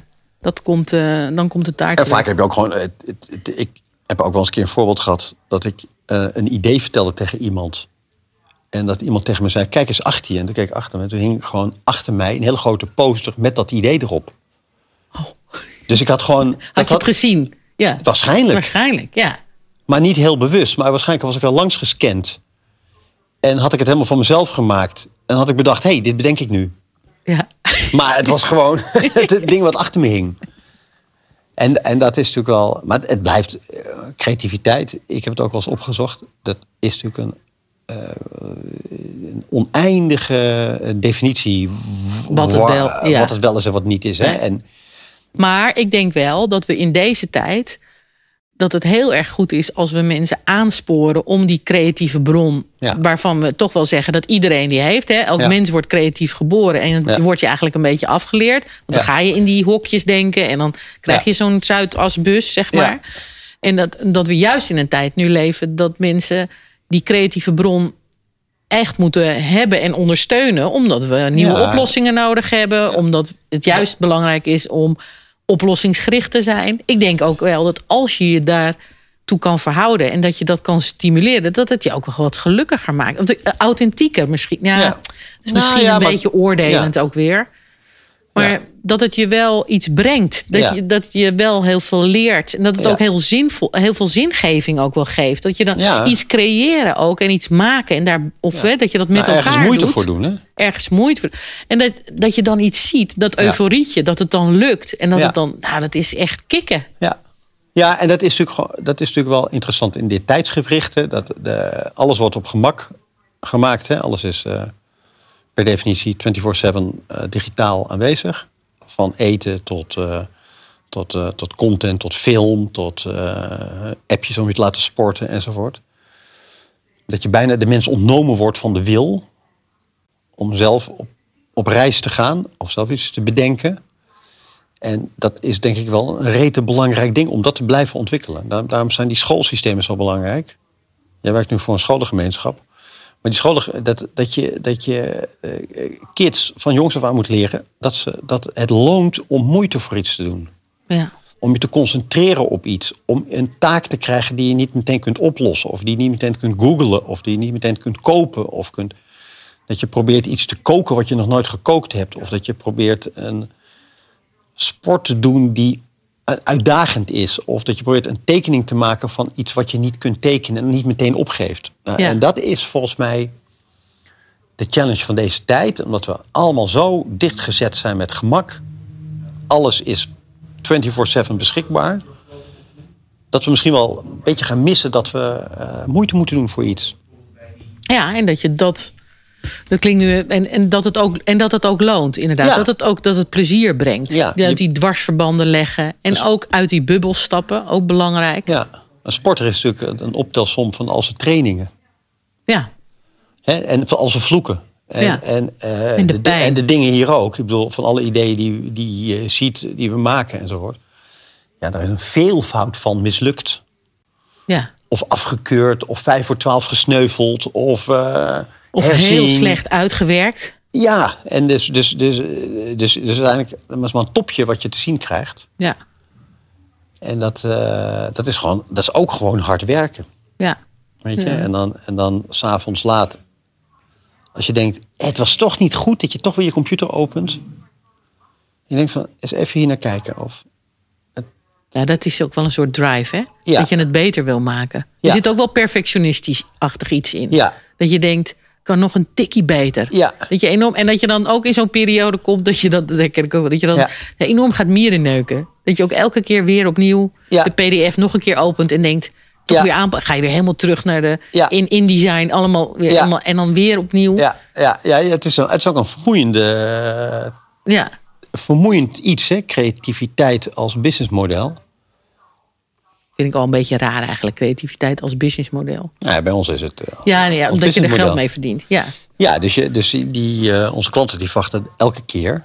dat komt, eh, dan komt het daar en vaak heb je ook gewoon. Het, het- het- ik heb ook wel eens een keer een voorbeeld gehad dat ik eh, een idee vertelde tegen iemand. En dat iemand tegen me zei: Kijk eens achter je. En toen keek ik achter me. Toen hing gewoon achter mij een hele grote poster met dat idee erop. Dus ik had gewoon. Oh. Had je het gezien? Ja, Waarschijnlijk. waarschijnlijk, ja. Maar niet heel bewust. Maar waarschijnlijk was ik al langs gescand. En had ik het helemaal voor mezelf gemaakt. En had ik bedacht, hé, hey, dit bedenk ik nu. ja. Maar het was gewoon het ding wat achter me hing. En, en dat is natuurlijk wel... Maar het blijft eh, creativiteit. Ik heb het ook wel eens opgezocht. Dat is natuurlijk een, eh, een oneindige definitie. Wat het wel- ja. wat het wel is en wat niet is. Hè? En, Maar ik denk wel dat we in deze tijd dat het heel erg goed is als we mensen aansporen om die creatieve bron, Ja. waarvan we toch wel zeggen dat iedereen die heeft. Hè? Elk Ja. mens wordt creatief geboren en Ja. die wordt je eigenlijk een beetje afgeleerd. Want dan ga je in die hokjes denken en dan krijg je zo'n Zuidasbus, zeg maar. En dat, dat we juist in een tijd nu leven dat mensen die creatieve bron echt moeten hebben en ondersteunen. Omdat we nieuwe oplossingen nodig hebben. Omdat het juist belangrijk is om oplossingsgericht te zijn. Ik denk ook wel dat als je je daartoe kan verhouden... en dat je dat kan stimuleren... dat het je ook wel wat gelukkiger maakt. Of eh, authentieker misschien. Ja, Nou misschien ja, een maar- beetje oordelend ook weer. Maar Ja. dat het je wel iets brengt. Dat, Ja. je, dat je wel heel veel leert. En dat het Ja. ook heel, zinvol, heel veel zingeving ook wel geeft. Dat je dan iets creëren ook en iets maken. En daar, of hè, dat je dat met nou, elkaar ergens moeite doet voor doen, hè? ergens moeite voor. En dat, dat je dan iets ziet, dat euforietje, dat het dan lukt. En dat het dan, nou, dat is echt kicken. Ja. Ja, en dat is, natuurlijk, dat is natuurlijk wel interessant in dit tijdsgewricht. hè, Dat de, alles wordt op gemak gemaakt. Hè. Alles is eh, per definitie 24-7 eh, digitaal aanwezig. Van eten tot, eh, tot, eh, tot content, tot film, tot appjes om je te laten sporten enzovoort. Dat je bijna de mens ontnomen wordt van de wil om zelf op, op reis te gaan of zelf iets te bedenken. En dat is denk ik wel een rete belangrijk ding om dat te blijven ontwikkelen. Daar- daarom zijn die schoolsystemen zo belangrijk. Jij werkt nu voor een scholengemeenschap. Maar die scholen, dat, dat je, dat je eh, kids van jongs af aan moet leren dat, ze, dat het loont om moeite voor iets te doen. Ja. Om je te concentreren op iets. Om een taak te krijgen die je niet meteen kunt oplossen. Of die je niet meteen kunt googlen. Of die je niet meteen kunt kopen. Of kunt, dat je probeert iets te koken wat je nog nooit gekookt hebt. Of dat je probeert een sport te doen die uitdagend is. Of dat je probeert een tekening te maken van iets wat je niet kunt tekenen en niet meteen opgeeft. Nou, Ja. En dat is volgens mij de challenge van deze tijd. Omdat we allemaal zo dichtgezet zijn met gemak. Alles is 24-7 beschikbaar. Dat we misschien wel een beetje gaan missen dat we eh, moeite moeten doen voor iets. ja, en dat je dat. Dat klinkt nu. En, en, dat het ook, en dat het ook loont, inderdaad. Ja. Dat het ook dat het plezier brengt. Ja, Uit die dwarsverbanden leggen. En Dus- ook uit die bubbel stappen. Ook belangrijk. Ja, een sporter is natuurlijk een optelsom van al zijn trainingen. Ja. Hè? En van al zijn vloeken. En, Ja. en, eh, En de en de dingen hier ook. Ik bedoel, van alle ideeën die, die je ziet, die we maken enzovoort. Ja, daar is een veelvoud van mislukt. ja. Of afgekeurd, of vijf voor twaalf gesneuveld, of... eh, Of heel slecht uitgewerkt. Ja, en dus, dus, dus, dus, dus uiteindelijk is maar een topje wat je te zien krijgt. Ja. En dat, eh, dat, is gewoon, dat is ook gewoon hard werken. Ja. Weet je? Ja. En dan, en dan s'avonds laat. Als je denkt, het was toch niet goed dat je toch weer je computer opent. Je denkt van, eens even hier naar kijken. Of, Ja, dat is ook wel een soort drive, hè? Ja. Dat je het beter wil maken. Er Ja. zit ook wel perfectionistisch-achtig iets in. Ja. Dat je denkt, kan nog een tikkie beter. Ja. Dat je enorm, en dat je dan ook in zo'n periode komt dat je dan, dat herken ik ook dat je dan Ja. enorm gaat mieren neuken. Dat je ook elke keer weer opnieuw Ja. de PDF nog een keer opent en denkt, toch Ja. weer aan, ga je weer helemaal terug naar de in InDesign, allemaal weer allemaal, en dan weer opnieuw. Ja, ja, ja het, is een, het is ook een vermoeiende, ja. vermoeiend iets, hè? creativiteit als businessmodel. Vind ik al een beetje raar eigenlijk, creativiteit als businessmodel. Nou, ja, bij ons is het. eh, Ja, ja omdat je er geld mee verdient. Ja, Ja, dus, je, dus die, eh, onze klanten die verwachten elke keer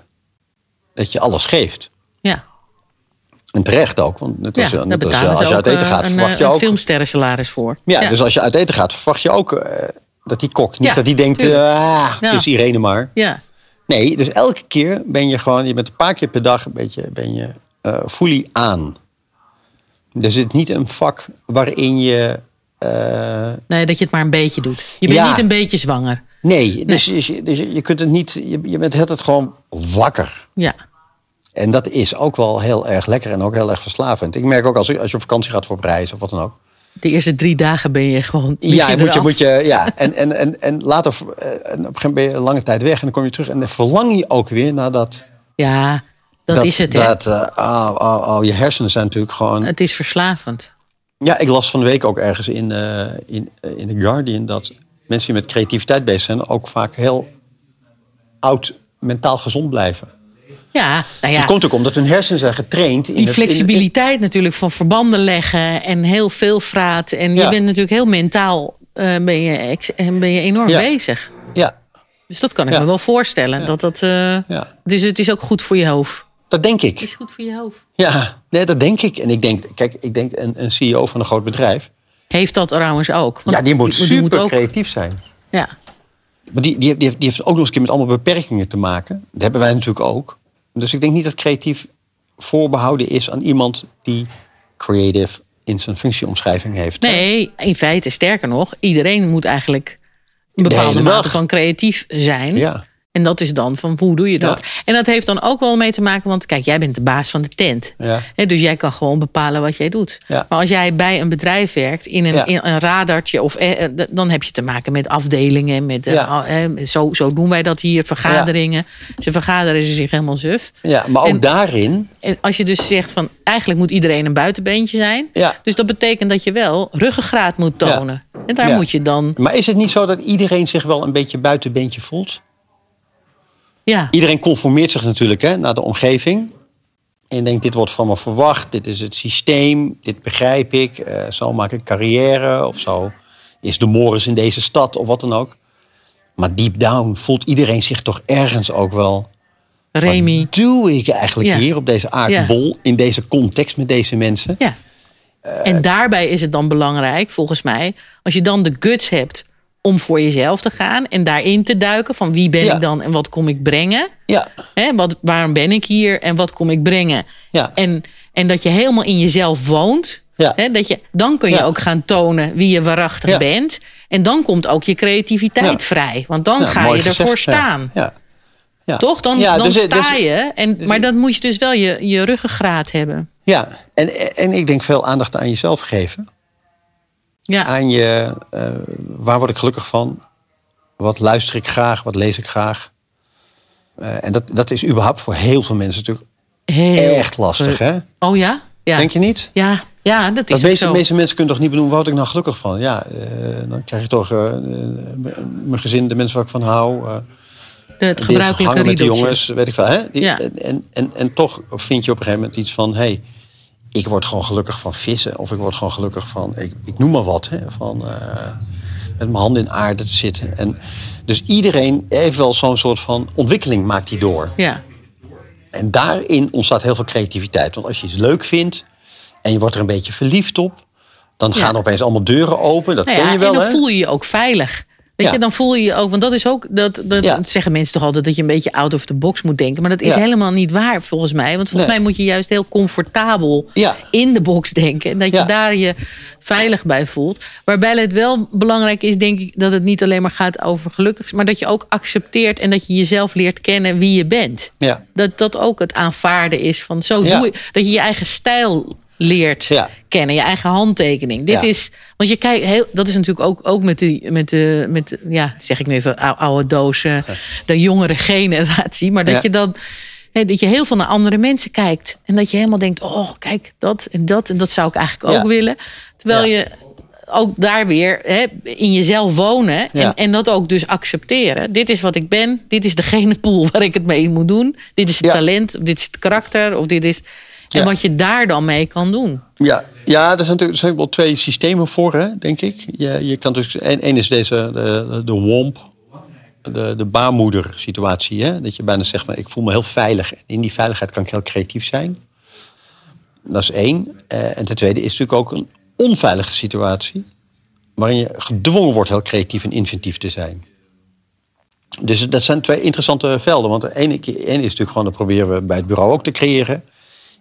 dat je alles geeft. ja. En terecht ook, want net ja als, net als ze je uit eten eh, gaat, een, verwacht je een ook. filmsterrensalaris voor. Ja, dus als je uit eten gaat, verwacht je ook eh, dat die kok niet Ja, dat die denkt, ah, Ja. het is Irene maar. ja. Nee, dus elke keer ben je gewoon, je bent een paar keer per dag een beetje, ben je eh fully aan. Er zit niet een vak waarin je. eh, Nee, dat je het maar een beetje doet. Je bent Ja. niet een beetje zwanger. nee, dus, je, dus je, je kunt het niet. Je, je bent altijd gewoon wakker. Ja. En dat is ook wel heel erg lekker en ook heel erg verslavend. Ik merk ook als, ik- als je op vakantie gaat voor op reis of wat dan ook. De eerste drie dagen ben je gewoon. Ja, je moet je, moet je, ja. En, en, en, en later, eh, en op een gegeven moment ben je een lange tijd weg en dan kom je terug en dan verlang je ook weer naar dat. Ja, dat, is het. hè. Dat, eh, oh, oh, oh, je hersenen zijn natuurlijk gewoon. Het is verslavend. Ja, ik las van de week ook ergens in, eh, in, eh, in The Guardian dat mensen die met creativiteit bezig zijn ook vaak heel oud mentaal gezond blijven. Ja, nou ja. Dat komt ook omdat hun hersenen zijn getraind. In die het- in- in- flexibiliteit natuurlijk van verbanden leggen en heel veel vraat. En je bent natuurlijk heel mentaal eh, ben, je ben je enorm Ja. bezig. ja, Dus dat kan ik me wel voorstellen. Dat dat, ja, Dus het is ook goed voor je hoofd. Dat denk ik. is goed voor je hoofd. Ja, nee, dat denk ik. En ik denk, kijk, ik denk een, een CEO van een groot bedrijf. Heeft dat trouwens ook. Want ja, die moet super ook. creatief zijn. Ja. Maar die, die, die, heeft, die heeft ook nog eens een keer met allemaal beperkingen te maken. Dat hebben wij natuurlijk ook. Dus ik denk niet dat creatief voorbehouden is aan iemand die creative in zijn functieomschrijving heeft. Nee, in feite sterker nog, iedereen moet eigenlijk een De bepaalde mate van creatief zijn. Ja. En dat is dan van hoe doe je dat? En dat heeft dan ook wel mee te maken, want kijk, jij bent de baas van de tent. Ja. Dus jij kan gewoon bepalen wat jij doet. Ja. Maar als jij bij een bedrijf werkt, in een, in een radartje, of, eh, eh, dan heb je te maken met afdelingen. Met, eh, zo, zo doen wij dat hier, vergaderingen. Ze vergaderen ze zich helemaal suf. Ja, maar ook En- daarin. En als je dus zegt van eigenlijk moet iedereen een buitenbeentje zijn. Ja. Dus dat betekent dat je wel ruggengraat moet tonen. En daar moet je dan. Maar is het niet zo dat iedereen zich wel een beetje buitenbeentje voelt? Ja, Iedereen conformeert zich natuurlijk hè, naar de omgeving. En denkt, dit wordt van me verwacht. Dit is het systeem. Dit begrijp ik. eh, zo maak ik carrière. Of zo is de Morris in deze stad. Of wat dan ook. Maar deep down voelt iedereen zich toch ergens ook wel... Remy. Wat doe ik eigenlijk Ja. hier op deze aardbol? In deze context met deze mensen? Ja. En daarbij is het dan belangrijk, volgens mij, als je dan de guts hebt om voor jezelf te gaan en daarin te duiken van wie ben Ja. ik dan en wat kom ik brengen. Ja, Hè, wat, waarom ben ik hier en wat kom ik brengen? Ja. En, en dat je helemaal in jezelf woont. Ja. Hè, dat je, dan kun je Ja. ook gaan tonen wie je waarachtig Ja. bent. En dan komt ook je creativiteit vrij. Want dan ga je gezegd, ervoor staan. Ja. Ja. Toch? Dan, Ja, dan dus- sta dus- je. En, maar dan moet je dus wel je, je ruggengraat hebben. Ja, en, en ik denk veel aandacht aan jezelf geven. Ja. Aan je, eh, waar word ik gelukkig van? Wat luister ik graag? Wat lees ik graag? Eh, en dat, dat is überhaupt voor heel veel mensen natuurlijk Heel echt lastig, hè? Oh ja? ja. Denk je niet? Ja, ja dat is De ook meeste, zo. meeste mensen kunnen toch niet benoemen, waar word ik nou gelukkig van? Ja, eh, dan krijg je toch mijn gezin, de mensen waar ik van hou. De- het gebruikelijke met de jongens, weet ik veel. Hè? Die- Ja. en, en, en toch vind je op een gegeven moment iets van... Hey, ik word gewoon gelukkig van vissen. Of ik word gewoon gelukkig van... Ik, ik noem maar wat. Hè, van eh, met mijn handen in aarde te zitten. En, dus iedereen heeft wel zo'n soort van ontwikkeling maakt die door. Ja. En daarin ontstaat heel veel creativiteit. Want als je iets leuk vindt en je wordt er een beetje verliefd op... dan gaan Ja. opeens allemaal deuren open. Dat Nou ken je wel, en dan hè? voel je je ook veilig. Weet Ja. je, dan voel je je ook, want dat is ook, dat, dat Ja. zeggen mensen toch altijd dat je een beetje out of the box moet denken. Maar dat is Ja. helemaal niet waar volgens mij. Want volgens Nee. mij moet je juist heel comfortabel in de box denken. En dat je daar je veilig bij voelt. Waarbij het wel belangrijk is, denk ik, dat het niet alleen maar gaat over gelukkig, maar dat je ook accepteert en dat je jezelf leert kennen wie je bent. Ja. Dat dat ook het aanvaarden is van zo doe ik. Dat je je eigen stijl leert Ja. kennen. Je eigen handtekening. Dit Ja. is, want je kijkt, heel, dat is natuurlijk ook, ook met de, met de, met ja, zeg ik nu even, ou- oude doos, eh, de jongere generatie. Maar dat Ja. je dan, dat je heel veel naar andere mensen kijkt. En dat je helemaal denkt, oh, kijk, dat en dat. En dat zou ik eigenlijk ook willen. Terwijl je ook daar weer hè, in jezelf wonen. En, Ja. en dat ook dus accepteren. Dit is wat ik ben. Dit is degene pool waar ik het mee moet doen. Dit is het Ja. talent. Of dit is het karakter. Of dit is... En Ja. wat je daar dan mee kan doen. Ja, ja er, zijn natuurlijk, wel twee systemen voor, hè, denk ik. Je, je kan dus, één één is deze, de, de WOMP, de, de baarmoeder situatie. Hè? Dat je bijna zegt, maar ik voel me heel veilig. In die veiligheid kan ik heel creatief zijn. Dat is één. Eh, en ten tweede is natuurlijk ook een onveilige situatie. Waarin je gedwongen wordt heel creatief en inventief te zijn. Dus dat zijn twee interessante velden. Want de ene, ene is natuurlijk gewoon, dat proberen we bij het bureau ook te creëren.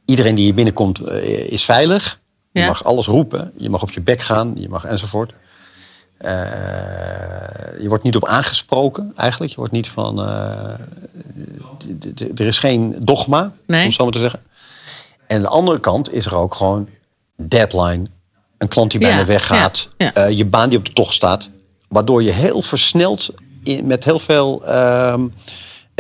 Iedereen die hier binnenkomt eh, is veilig. Je Ja. mag alles roepen. Je mag op je bek gaan. Je mag enzovoort. Eh, je wordt niet op aangesproken eigenlijk. Je wordt niet van... eh, er is geen dogma, Nee. om zo maar te zeggen. En de andere kant is er ook gewoon deadline. Een klant die bijna Ja, weggaat. ja, ja. je baan die op de tocht staat. Waardoor je heel versneld in, met heel veel ehm,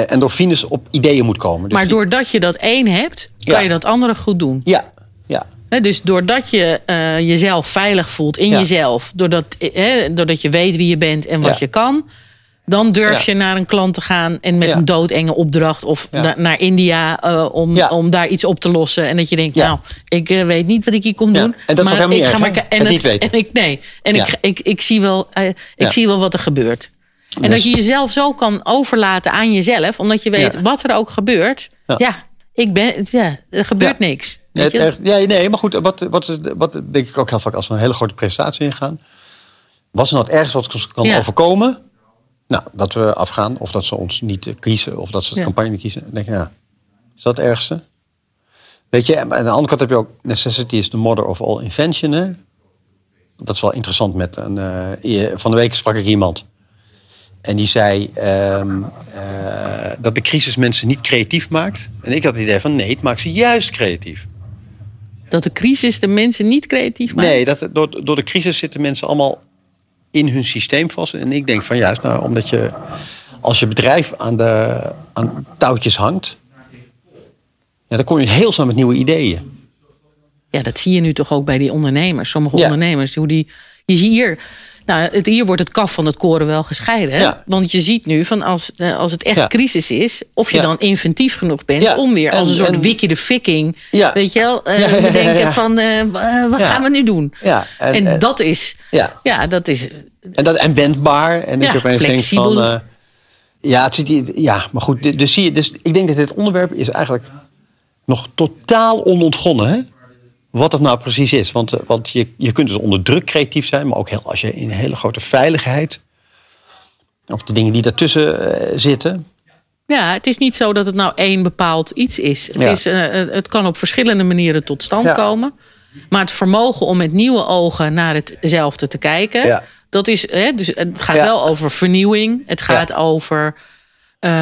endorfines op ideeën moet komen. Dus maar doordat je dat één hebt, kan Ja. je dat andere goed doen. Ja, ja. Dus doordat je eh, jezelf veilig voelt in Ja. jezelf, doordat, eh, doordat je weet wie je bent en wat Ja. je kan, dan durf je naar een klant te gaan en met een doodenge opdracht of na- naar India eh, om, om daar iets op te lossen. En dat je denkt, nou, ik eh, weet niet wat ik hier kom doen. En dat helemaal ik niet ga erg, maar hè? ki- Het niet weten. En ik, nee, en Ja. ik, ik, ik, zie wel, eh, ik zie wel wat er gebeurt. En dat je jezelf zo kan overlaten aan jezelf, omdat je weet Ja. wat er ook gebeurt. Ja, Ja. ik ben, ja er gebeurt Ja. niks. Het ja, nee, maar goed, wat, wat, wat denk ik ook heel vaak als we een hele grote prestatie ingaan. Was er nou het ergste wat ons kan overkomen? Nou, dat we afgaan, of dat ze ons niet kiezen, of dat ze de campagne niet kiezen. Dan denk ik, ja, is dat het ergste? Weet je, en aan de andere kant heb je ook necessity is the mother of all invention. Hè? Dat is wel interessant. Met een, eh, van de week sprak ik iemand. En die zei ehm, eh, dat de crisis mensen niet creatief maakt. En ik had het idee van nee, het maakt ze juist creatief. Dat de crisis de mensen niet creatief maakt. Nee, dat, door, door de crisis zitten mensen allemaal in hun systeem vast. En ik denk van juist, nou, omdat je als je bedrijf aan de aan touwtjes hangt, ja, dan kom je heel snel met nieuwe ideeën. Ja, dat zie je nu toch ook bij die ondernemers. Sommige Ja. ondernemers, hoe die. Je ziet hier. Nou, het, hier wordt het kaf van het koren wel gescheiden. Hè? Ja. Want je ziet nu van als, eh, als het echt Ja. crisis is, of je Ja. dan inventief genoeg bent om weer als En- een soort en- Wiki de Viking, Ja. weet je wel, eh ja, ja, bedenken van eh, wa- wat gaan we nu doen? Ja, En, en- en- dat is, Ja. ja, dat is, En, dat, en wendbaar. En dat je opeens denkt flexibel. van... eh, ja, het zit ja, maar goed. Dus, zie je, dus ik denk dat dit onderwerp is eigenlijk nog totaal onontgonnen. Hè? Wat het nou precies is. Want, eh, want je, je kunt dus onder druk creatief zijn. Maar ook heel, als je in hele grote veiligheid... Of de dingen die daartussen eh, zitten. ja, het is niet zo dat het nou één bepaald iets is. Het, Ja. is eh, het kan op verschillende manieren tot stand Ja. komen. Maar het vermogen om met nieuwe ogen naar hetzelfde te kijken, Ja. dat is, hè, dus het gaat wel over vernieuwing. Het gaat over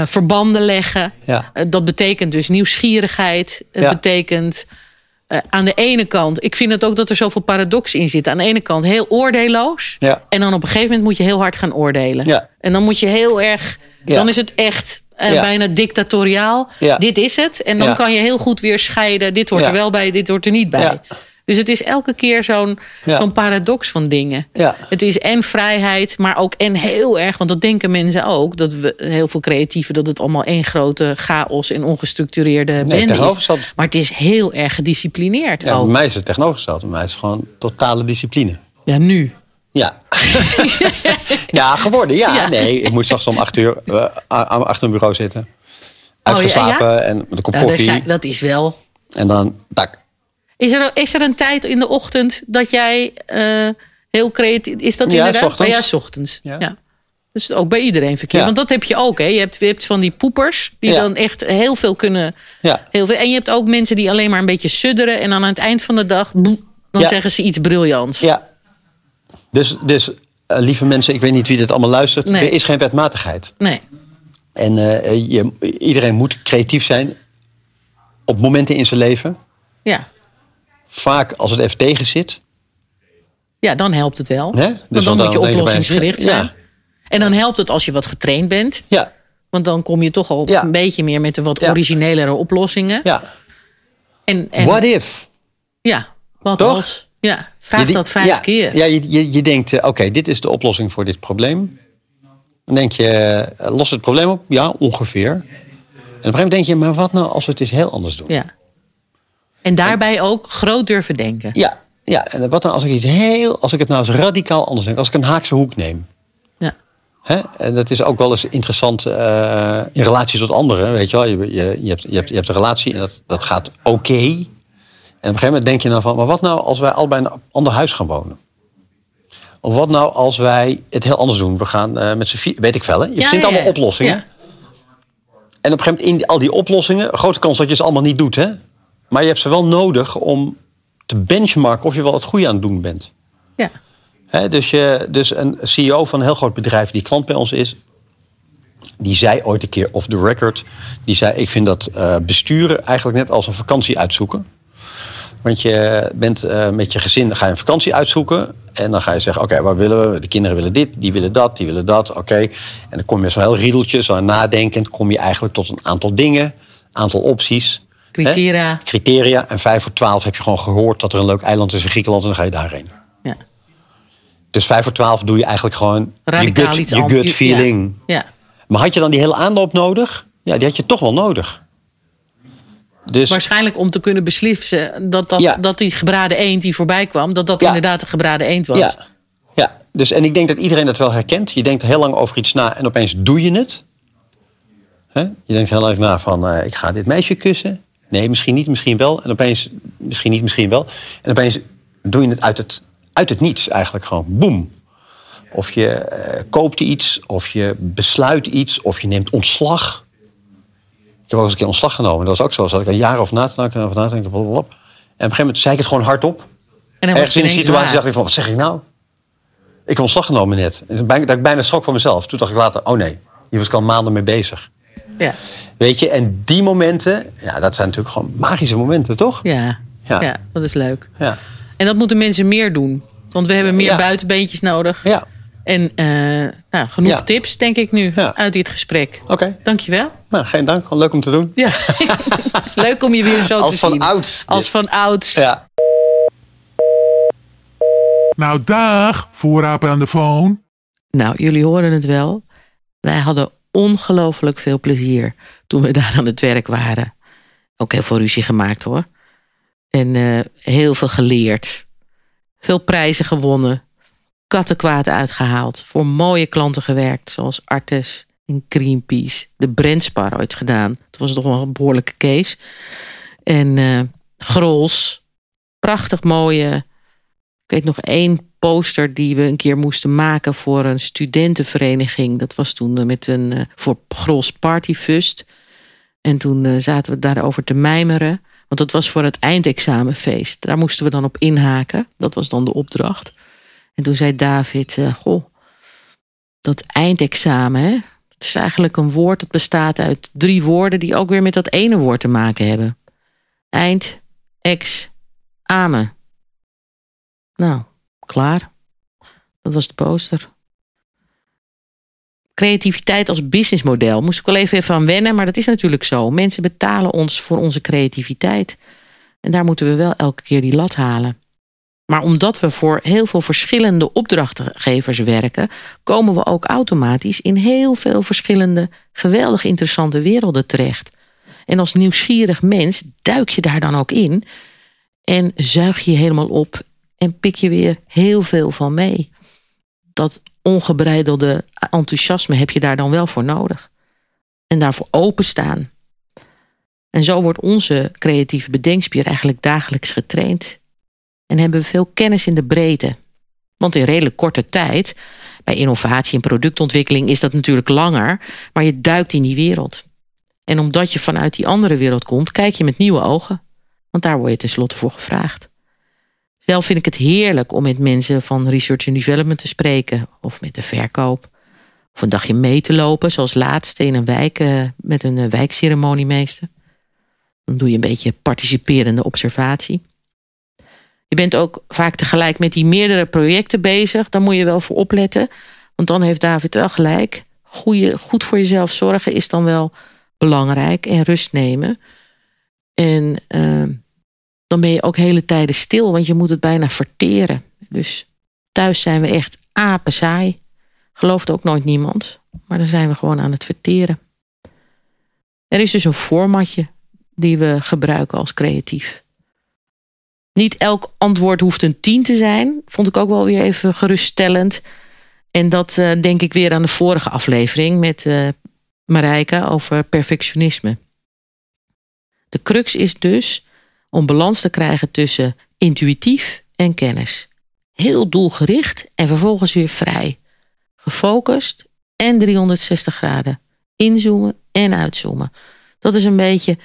verbanden leggen. Ja. Dat betekent dus nieuwsgierigheid. Het Ja. betekent eh, aan de ene kant, ik vind het ook dat er zoveel paradox in zit. Aan de ene kant heel oordeelloos. Ja. En dan op een gegeven moment moet je heel hard gaan oordelen. Ja. En dan moet je heel erg, Ja. dan is het echt eh, bijna dictatoriaal. Dit is het. En dan kan je heel goed weer scheiden. Dit hoort er wel bij, dit hoort er niet bij. Dus het is elke keer zo'n Ja. zo'n paradox van dingen. Ja. Het is en vrijheid, maar ook en heel erg, want dat denken mensen ook, dat we heel veel creatieven, dat het allemaal één grote chaos en ongestructureerde bende is. tegenovergesteld. Maar het is heel erg gedisciplineerd Ja, ook. bij mij is het tegenovergesteld. Bij mij is het gewoon totale discipline. Ja, nu. Ja. ja, geworden. Ja, Ja. nee. Ik moet straks om acht uur eh, achter een bureau zitten. Uitgeslapen Oh, ja? en met een kop Ja, daar koffie. dat is wel. En dan, tak. Is er, is er een tijd in de ochtend dat jij eh, heel creatief... Is dat Ja, inderdaad? s ochtends. Oh, ja, ochtends. Ja. Ja. Dat is ook bij iedereen verkeerd. Ja. Want dat heb je ook. Hè? Je, hebt, je hebt van die poepers die Ja. dan echt heel veel kunnen... Ja. Heel veel. En je hebt ook mensen die alleen maar een beetje sudderen... en dan aan het eind van de dag... dan Ja. zeggen ze iets briljants. Ja. Dus, dus eh, lieve mensen, ik weet niet wie dit allemaal luistert. Nee. Er is geen wetmatigheid. Nee. En eh, je, iedereen moet creatief zijn op momenten in zijn leven. Ja. Vaak als het even tegen zit. Ja, dan helpt het wel. Hè? Want Dus dan dan moet je oplossingsgericht Ja. zijn. En dan helpt het als je wat getraind bent. Ja, Want dan kom je toch al Ja. een beetje meer met de wat Ja. originelere oplossingen. ja. En, en, What if? Ja, wat Toch? als? Ja, vraag Je dat vijf ja, keer. Ja, je, je, je denkt, eh, oké, dit is de oplossing voor dit probleem. Dan denk je, eh, lost het probleem op? Ja, ongeveer. En op een gegeven moment denk je, maar wat nou als we het eens heel anders doen? Ja. En daarbij ook groot durven denken. Ja, ja. en wat nou als ik iets heel, als ik het nou eens radicaal anders denk, als ik een haakse hoek neem. Ja. Hè? En dat is ook wel eens interessant eh, in relatie tot anderen. Weet je, wel? Je, je, je, hebt, je, hebt, je hebt een relatie en dat, dat gaat oké. En op een gegeven moment denk je dan van... maar wat nou als wij allebei in een ander huis gaan wonen? Of wat nou als wij het heel anders doen? We gaan eh, met z'n vier... Weet ik wel, hè? Je Ja, vindt ja, ja. allemaal oplossingen. Ja. En op een gegeven moment in al die oplossingen... grote kans dat je ze allemaal niet doet, hè? Maar je hebt ze wel nodig om te benchmarken... of je wel het goede aan het doen bent. Ja. Dus, je, dus een CEO van een heel groot bedrijf die klant bij ons is, die zei ooit een keer off the record, die zei: Ik vind dat eh, besturen eigenlijk net als een vakantie uitzoeken. Want je bent eh, met je gezin, ga je een vakantie uitzoeken. En dan ga je zeggen, oké, waar willen we? De kinderen willen dit, die willen dat, die willen dat. Oké. En dan kom je zo heel riedeltje, zo nadenkend... kom je eigenlijk tot een aantal dingen, aantal opties. Criteria. Hè? Criteria. En vijf voor twaalf heb je gewoon gehoord dat er een leuk eiland is in Griekenland... en dan ga je daarheen. Ja. Dus vijf voor twaalf doe je eigenlijk gewoon je gut, je gut feeling. Ja. ja. Maar had je dan die hele aanloop nodig? Ja, die had je toch wel nodig. Dus Waarschijnlijk om te kunnen beslissen dat, dat, Ja. dat die gebraden eend die voorbij kwam, dat dat Ja. inderdaad de gebraden eend was. ja, ja, dus en ik denk dat iedereen dat wel herkent. Je denkt heel lang over iets na en opeens doe je het. Je denkt heel even na van, eh, ik ga dit meisje kussen. Nee, misschien niet, misschien wel. En opeens, misschien niet, misschien wel. En opeens doe je het uit het, uit het niets eigenlijk gewoon. Boem. Of je eh, koopt iets, of je besluit iets, of je neemt ontslag. Ik heb ook eens een keer ontslag genomen. Dat was ook zo. Zat ik een jaar of na te denken, over na te denken. En op een gegeven moment zei ik het gewoon hardop. En Ergens in ineens situatie waar. dacht ik van, wat zeg ik nou? Ik heb ontslag genomen net. Dat ik bijna schrok van mezelf. Toen dacht ik later, oh nee, hier was ik al maanden mee bezig. Ja. Weet je, en die momenten, ja, dat zijn natuurlijk gewoon magische momenten, toch? Ja. Ja. Ja. dat is leuk. Ja. En dat moeten mensen meer doen. Want we hebben meer Ja. buitenbeentjes nodig. Ja, En eh, nou, genoeg Ja. tips, denk ik nu, Ja. uit dit gesprek. oké. Dankjewel. Nou, geen dank. Gewoon leuk om te doen. Ja. leuk om je weer zo Als te van zien. ouds. Als van ouds. Ja. Nou, dag, voorraper aan de phone. Nou, jullie horen het wel. Wij hadden ongelooflijk veel plezier toen we daar aan het werk waren. Ook heel veel ruzie gemaakt hoor. En eh, heel veel geleerd. Veel prijzen gewonnen. Kattenkwaad uitgehaald. Voor mooie klanten gewerkt. Zoals Artes en Greenpeace. De Brandspar ooit gedaan. Dat was toch wel een behoorlijke case. En eh Grols. Prachtig mooie ik weet nog één poster die we een keer moesten maken voor een studentenvereniging. Dat was toen eh, met een eh, voor Grols Partyfust. En toen eh, zaten we daarover te mijmeren. Want dat was voor het eindexamenfeest. Daar moesten we dan op inhaken. Dat was dan de opdracht. En toen zei David: Goh, dat eindexamen, hè? Het is eigenlijk een woord dat bestaat uit drie woorden die ook weer met dat ene woord te maken hebben. Eind, ex, amen. Nou, klaar. Dat was de poster. Creativiteit als businessmodel. Moest ik wel even, aan wennen, maar dat is natuurlijk zo. Mensen betalen ons voor onze creativiteit. En daar moeten we wel elke keer die lat halen. Maar omdat we voor heel veel verschillende opdrachtgevers werken, komen we ook automatisch in heel veel verschillende, geweldig interessante werelden terecht. En als nieuwsgierig mens duik je daar dan ook in en zuig je helemaal op en pik je weer heel veel van mee. Dat ongebreidelde enthousiasme heb je daar dan wel voor nodig. En daarvoor openstaan. En zo wordt onze creatieve bedenkspier eigenlijk dagelijks getraind. En hebben we veel kennis in de breedte. Want in redelijk korte tijd, bij innovatie en productontwikkeling is dat natuurlijk langer, maar je duikt in die wereld. En omdat je vanuit die andere wereld komt, kijk je met nieuwe ogen. Want daar word je tenslotte voor gevraagd. Zelf vind ik het heerlijk om met mensen van research and development te spreken. Of met de verkoop. Of een dagje mee te lopen, zoals laatste in een wijk eh, met een eh, wijkceremoniemeester. Dan doe je een beetje participerende observatie. Je bent ook vaak tegelijk met die meerdere projecten bezig. Daar moet je wel voor opletten. Want dan heeft David wel gelijk. Goed voor jezelf zorgen is dan wel belangrijk. En rust nemen. En uh, dan ben je ook hele tijden stil. Want je moet het bijna verteren. Dus thuis zijn we echt apen saai. Gelooft ook nooit niemand. Maar dan zijn we gewoon aan het verteren. Er is dus een formatje die we gebruiken als creatief. Niet elk antwoord hoeft een 10 te zijn. Vond ik ook wel weer even geruststellend. En dat uh, denk ik weer aan de vorige aflevering met uh, Marijke over perfectionisme. De crux is dus om balans te krijgen tussen intuïtief en kennis. Heel doelgericht en vervolgens weer vrij. Gefocust en 360 graden. Inzoomen en uitzoomen. Dat is een beetje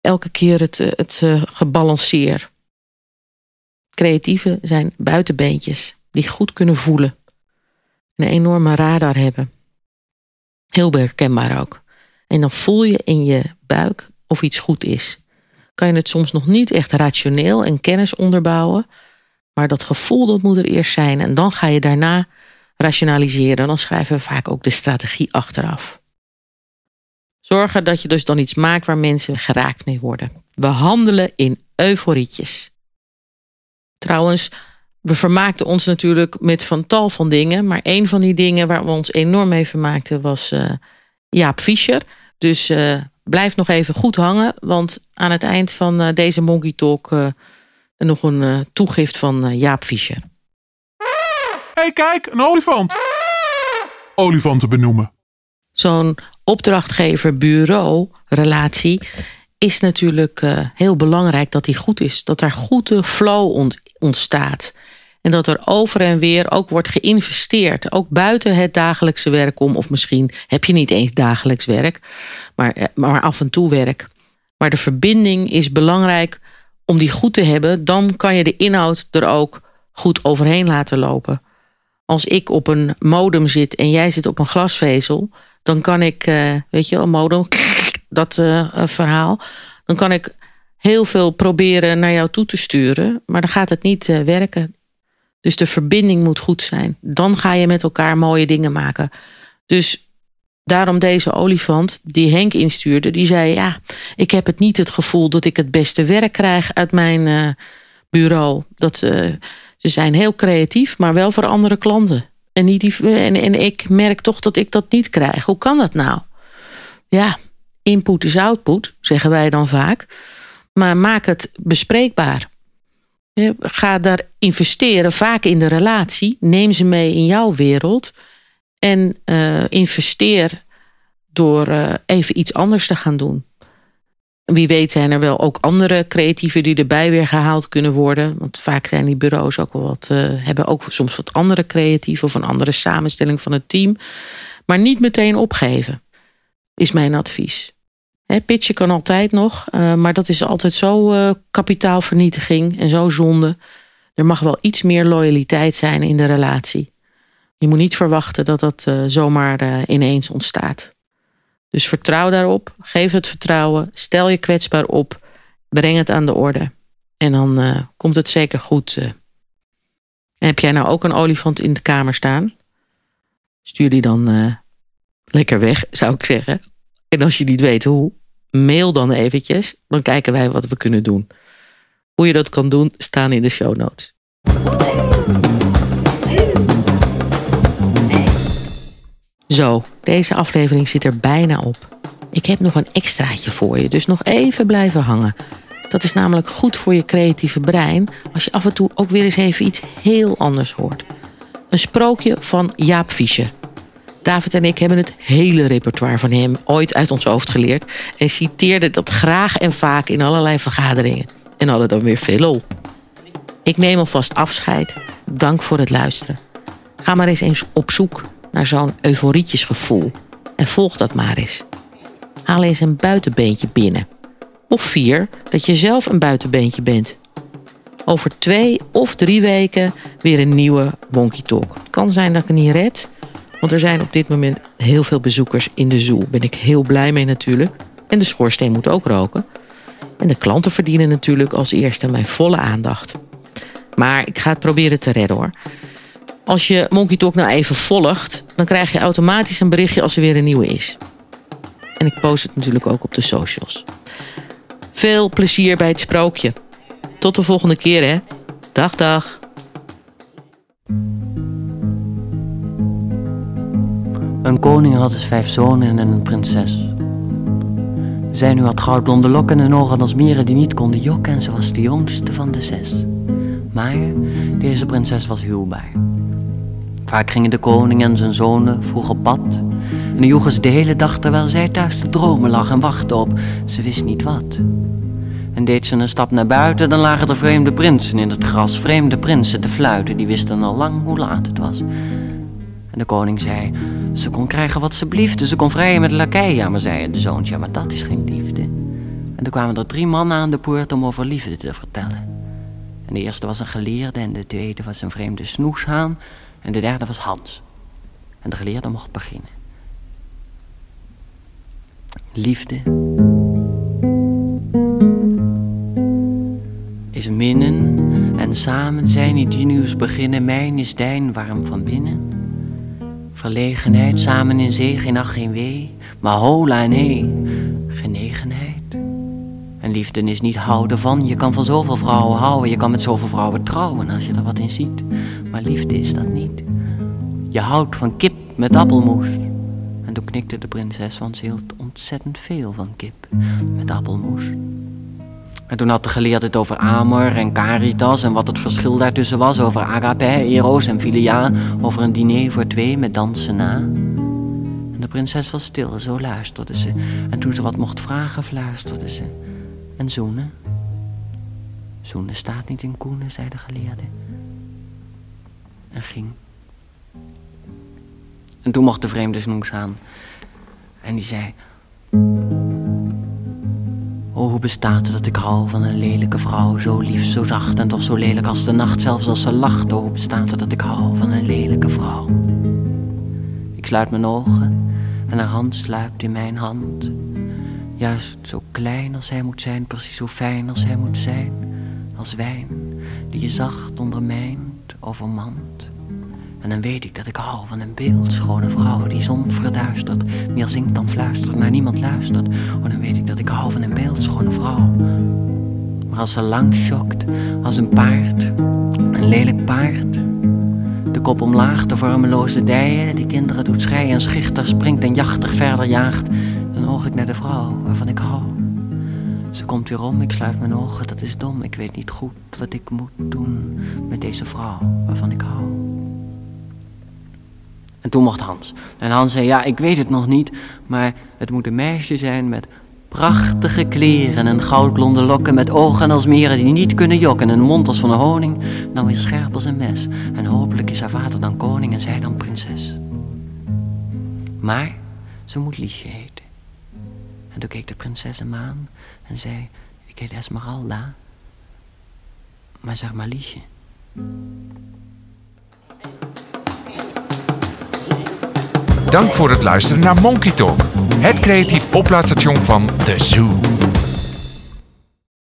elke keer het, het uh, gebalanceer. Creatieven zijn buitenbeentjes die goed kunnen voelen. Een enorme radar hebben. Heel herkenbaar ook. En dan voel je in je buik of iets goed is. Kan je het soms nog niet echt rationeel en kennis onderbouwen. Maar dat gevoel dat moet er eerst zijn. En dan ga je daarna rationaliseren. Dan schrijven we vaak ook de strategie achteraf. Zorgen dat je dus dan iets maakt waar mensen geraakt mee worden. We handelen in euforietjes. Trouwens, we vermaakten ons natuurlijk met van tal van dingen. Maar een van die dingen waar we ons enorm mee vermaakten was uh, Jaap Fischer. Dus uh, blijf nog even goed hangen. Want aan het eind van uh, deze Monkey Talk nog een toegift van Jaap Fischer. Hé, hey, kijk, een olifant. Olifanten benoemen. Zo'n opdrachtgever-bureau-relatie is natuurlijk uh, heel belangrijk dat die goed is. Dat daar goede flow ont ontstaat. En dat er over en weer ook wordt geïnvesteerd. Ook buiten het dagelijkse werk om. Of misschien heb je niet eens dagelijks werk. Maar, eh, maar af en toe werk. Maar de verbinding is belangrijk om die goed te hebben. Dan kan je de inhoud er ook goed overheen laten lopen. Als ik op een modem zit en jij zit op een glasvezel. Dan kan ik, uh, weet je, een modem, dat uh, verhaal. Dan kan ik heel veel proberen naar jou toe te sturen. Maar dan gaat het niet werken. Dus de verbinding moet goed zijn. Dan ga je met elkaar mooie dingen maken. Dus daarom deze olifant die Henk instuurde. Die zei ja, ik heb het niet het gevoel dat ik het beste werk krijg uit mijn uh, bureau. Dat, uh, ze zijn heel creatief, maar wel voor andere klanten. En, die, en, en ik merk toch dat ik dat niet krijg. Hoe kan dat nou? Ja, input is output, zeggen wij dan vaak. Maar maak het bespreekbaar. Ga daar investeren, vaak in de relatie. Neem ze mee in jouw wereld. En uh, investeer door uh, even iets anders te gaan doen. Wie weet zijn er wel ook andere creatieven die erbij weer gehaald kunnen worden. Want vaak zijn die bureaus ook wel wat, uh, hebben ook soms wat andere creatieven of een andere samenstelling van het team. Maar niet meteen opgeven, is mijn advies. He, pitchen kan altijd nog, uh, maar dat is altijd zo uh, kapitaalvernietiging en zo zonde. Er mag wel iets meer loyaliteit zijn in de relatie. Je moet niet verwachten dat dat uh, zomaar ineens ontstaat. Dus vertrouw daarop, geef het vertrouwen, stel je kwetsbaar op, breng het aan de orde. En dan komt het zeker goed. heb jij nou ook een olifant in de kamer staan? Stuur die dan lekker weg, zou ik zeggen. En als je niet weet hoe, mail dan eventjes. Dan kijken wij wat we kunnen doen. Hoe je dat kan doen, staan in de show notes. Zo, deze aflevering zit er bijna op. Ik heb nog een extraatje voor je, dus nog even blijven hangen. Dat is namelijk goed voor je creatieve brein als je af en toe ook weer eens even iets heel anders hoort. Een sprookje van Jaap Fischer. David en ik hebben het hele repertoire van hem ooit uit ons hoofd geleerd en citeerden dat graag en vaak in allerlei vergaderingen. En hadden dan weer veel lol. Ik neem alvast afscheid. Dank voor het luisteren. Ga maar eens eens op zoek naar zo'n euforietjesgevoel en volg dat maar eens. Haal eens een buitenbeentje binnen. Of vier dat je zelf een buitenbeentje bent. Over twee of drie weken weer een nieuwe Wonky Talk. Het kan zijn dat ik het niet red, want er zijn op dit moment heel veel bezoekers in de zoo. Ben ik heel blij mee natuurlijk. En de schoorsteen moet ook roken. En de klanten verdienen natuurlijk als eerste mijn volle aandacht. Maar ik ga het proberen te redden hoor. Als je Monkey Talk nou even volgt, dan krijg je automatisch een berichtje als er weer een nieuwe is. En ik post het natuurlijk ook op de socials. Veel plezier bij het sprookje. Tot de volgende keer hè. Dag dag. Een koning had dus vijf zonen en een prinses. Zij nu had goudblonde lokken en ogen als mieren die niet konden jokken en ze was de jongste van de zes. Maar deze prinses was huwbaar. Vaak gingen de koning en zijn zonen vroeg op pad. En dan joegen ze de hele dag terwijl zij thuis te dromen lag en wachtte op ze wist niet wat. En deed ze een stap naar buiten, dan lagen er vreemde prinsen in het gras. Vreemde prinsen te fluiten, die wisten al lang hoe laat het was. En de koning zei, ze kon krijgen wat ze bliefde. Ze kon vrijen met de lakij. Ja, maar zei de zoontje, maar dat is geen liefde. En er kwamen er drie mannen aan de poort om over liefde te vertellen. En de eerste was een geleerde en de tweede was een vreemde snoeshaan. En de derde was Hans. En de geleerde mocht beginnen. Liefde is minnen en samen zijn die nieuws beginnen. Mijn is dijn warm van binnen. Verlegenheid, samen in zee, geen ach, geen wee. Maar hola, nee, genegenheid. En liefde is niet houden van. Je kan van zoveel vrouwen houden. Je kan met zoveel vrouwen trouwen als je er wat in ziet. Maar liefde is dat niet. Je houdt van kip met appelmoes. En toen knikte de prinses, want ze hield ontzettend veel van kip met appelmoes. En toen had de geleerde het over Amor en Caritas en wat het verschil daartussen was. Over agape, eros en philia. Over een diner voor twee met dansen na. En de prinses was stil, zo luisterde ze. En toen ze wat mocht vragen, fluisterde ze. En zoenen? Zoenen staat niet in koenen, zei de geleerde. En ging. En toen mocht de vreemde snoes aan. En die zei... Oh, bestaat het dat ik hou van een lelijke vrouw, zo lief, zo zacht en toch zo lelijk als de nacht, zelfs als ze lacht. Oh, hoe bestaat het dat ik hou van een lelijke vrouw? Ik sluit mijn ogen en haar hand sluipt in mijn hand. Juist zo klein als hij moet zijn, precies zo fijn als hij moet zijn. Als wijn die je zacht ondermijnt, overmand. En dan weet ik dat ik hou van een beeldschone vrouw die zon verduistert. Meer zingt dan fluistert, naar niemand luistert. Oh, dan weet ik dat ik hou van een beeldschone vrouw. Maar als ze lang schokt, als een paard, een lelijk paard. De kop omlaag, de vormeloze dijen, die kinderen doet schreien en schichter springt en jachtig verder jaagt. Dan oog ik naar de vrouw waarvan ik hou. Ze komt weer om, ik sluit mijn ogen, dat is dom. Ik weet niet goed wat ik moet doen met deze vrouw waarvan ik hou. En toen mocht Hans. En Hans zei, ja, ik weet het nog niet, maar het moet een meisje zijn met prachtige kleren en goudblonde lokken met ogen als meren die niet kunnen jokken, een mond als van een honing, dan weer scherp als een mes. En hopelijk is haar vader dan koning en zij dan prinses. Maar ze moet Liesje heten. En toen keek de prinses hem aan en zei, ik heet Esmeralda, maar zeg maar Liesje. Dank voor het luisteren naar Monkey Talk, het creatief oplaadstation van The Zoo.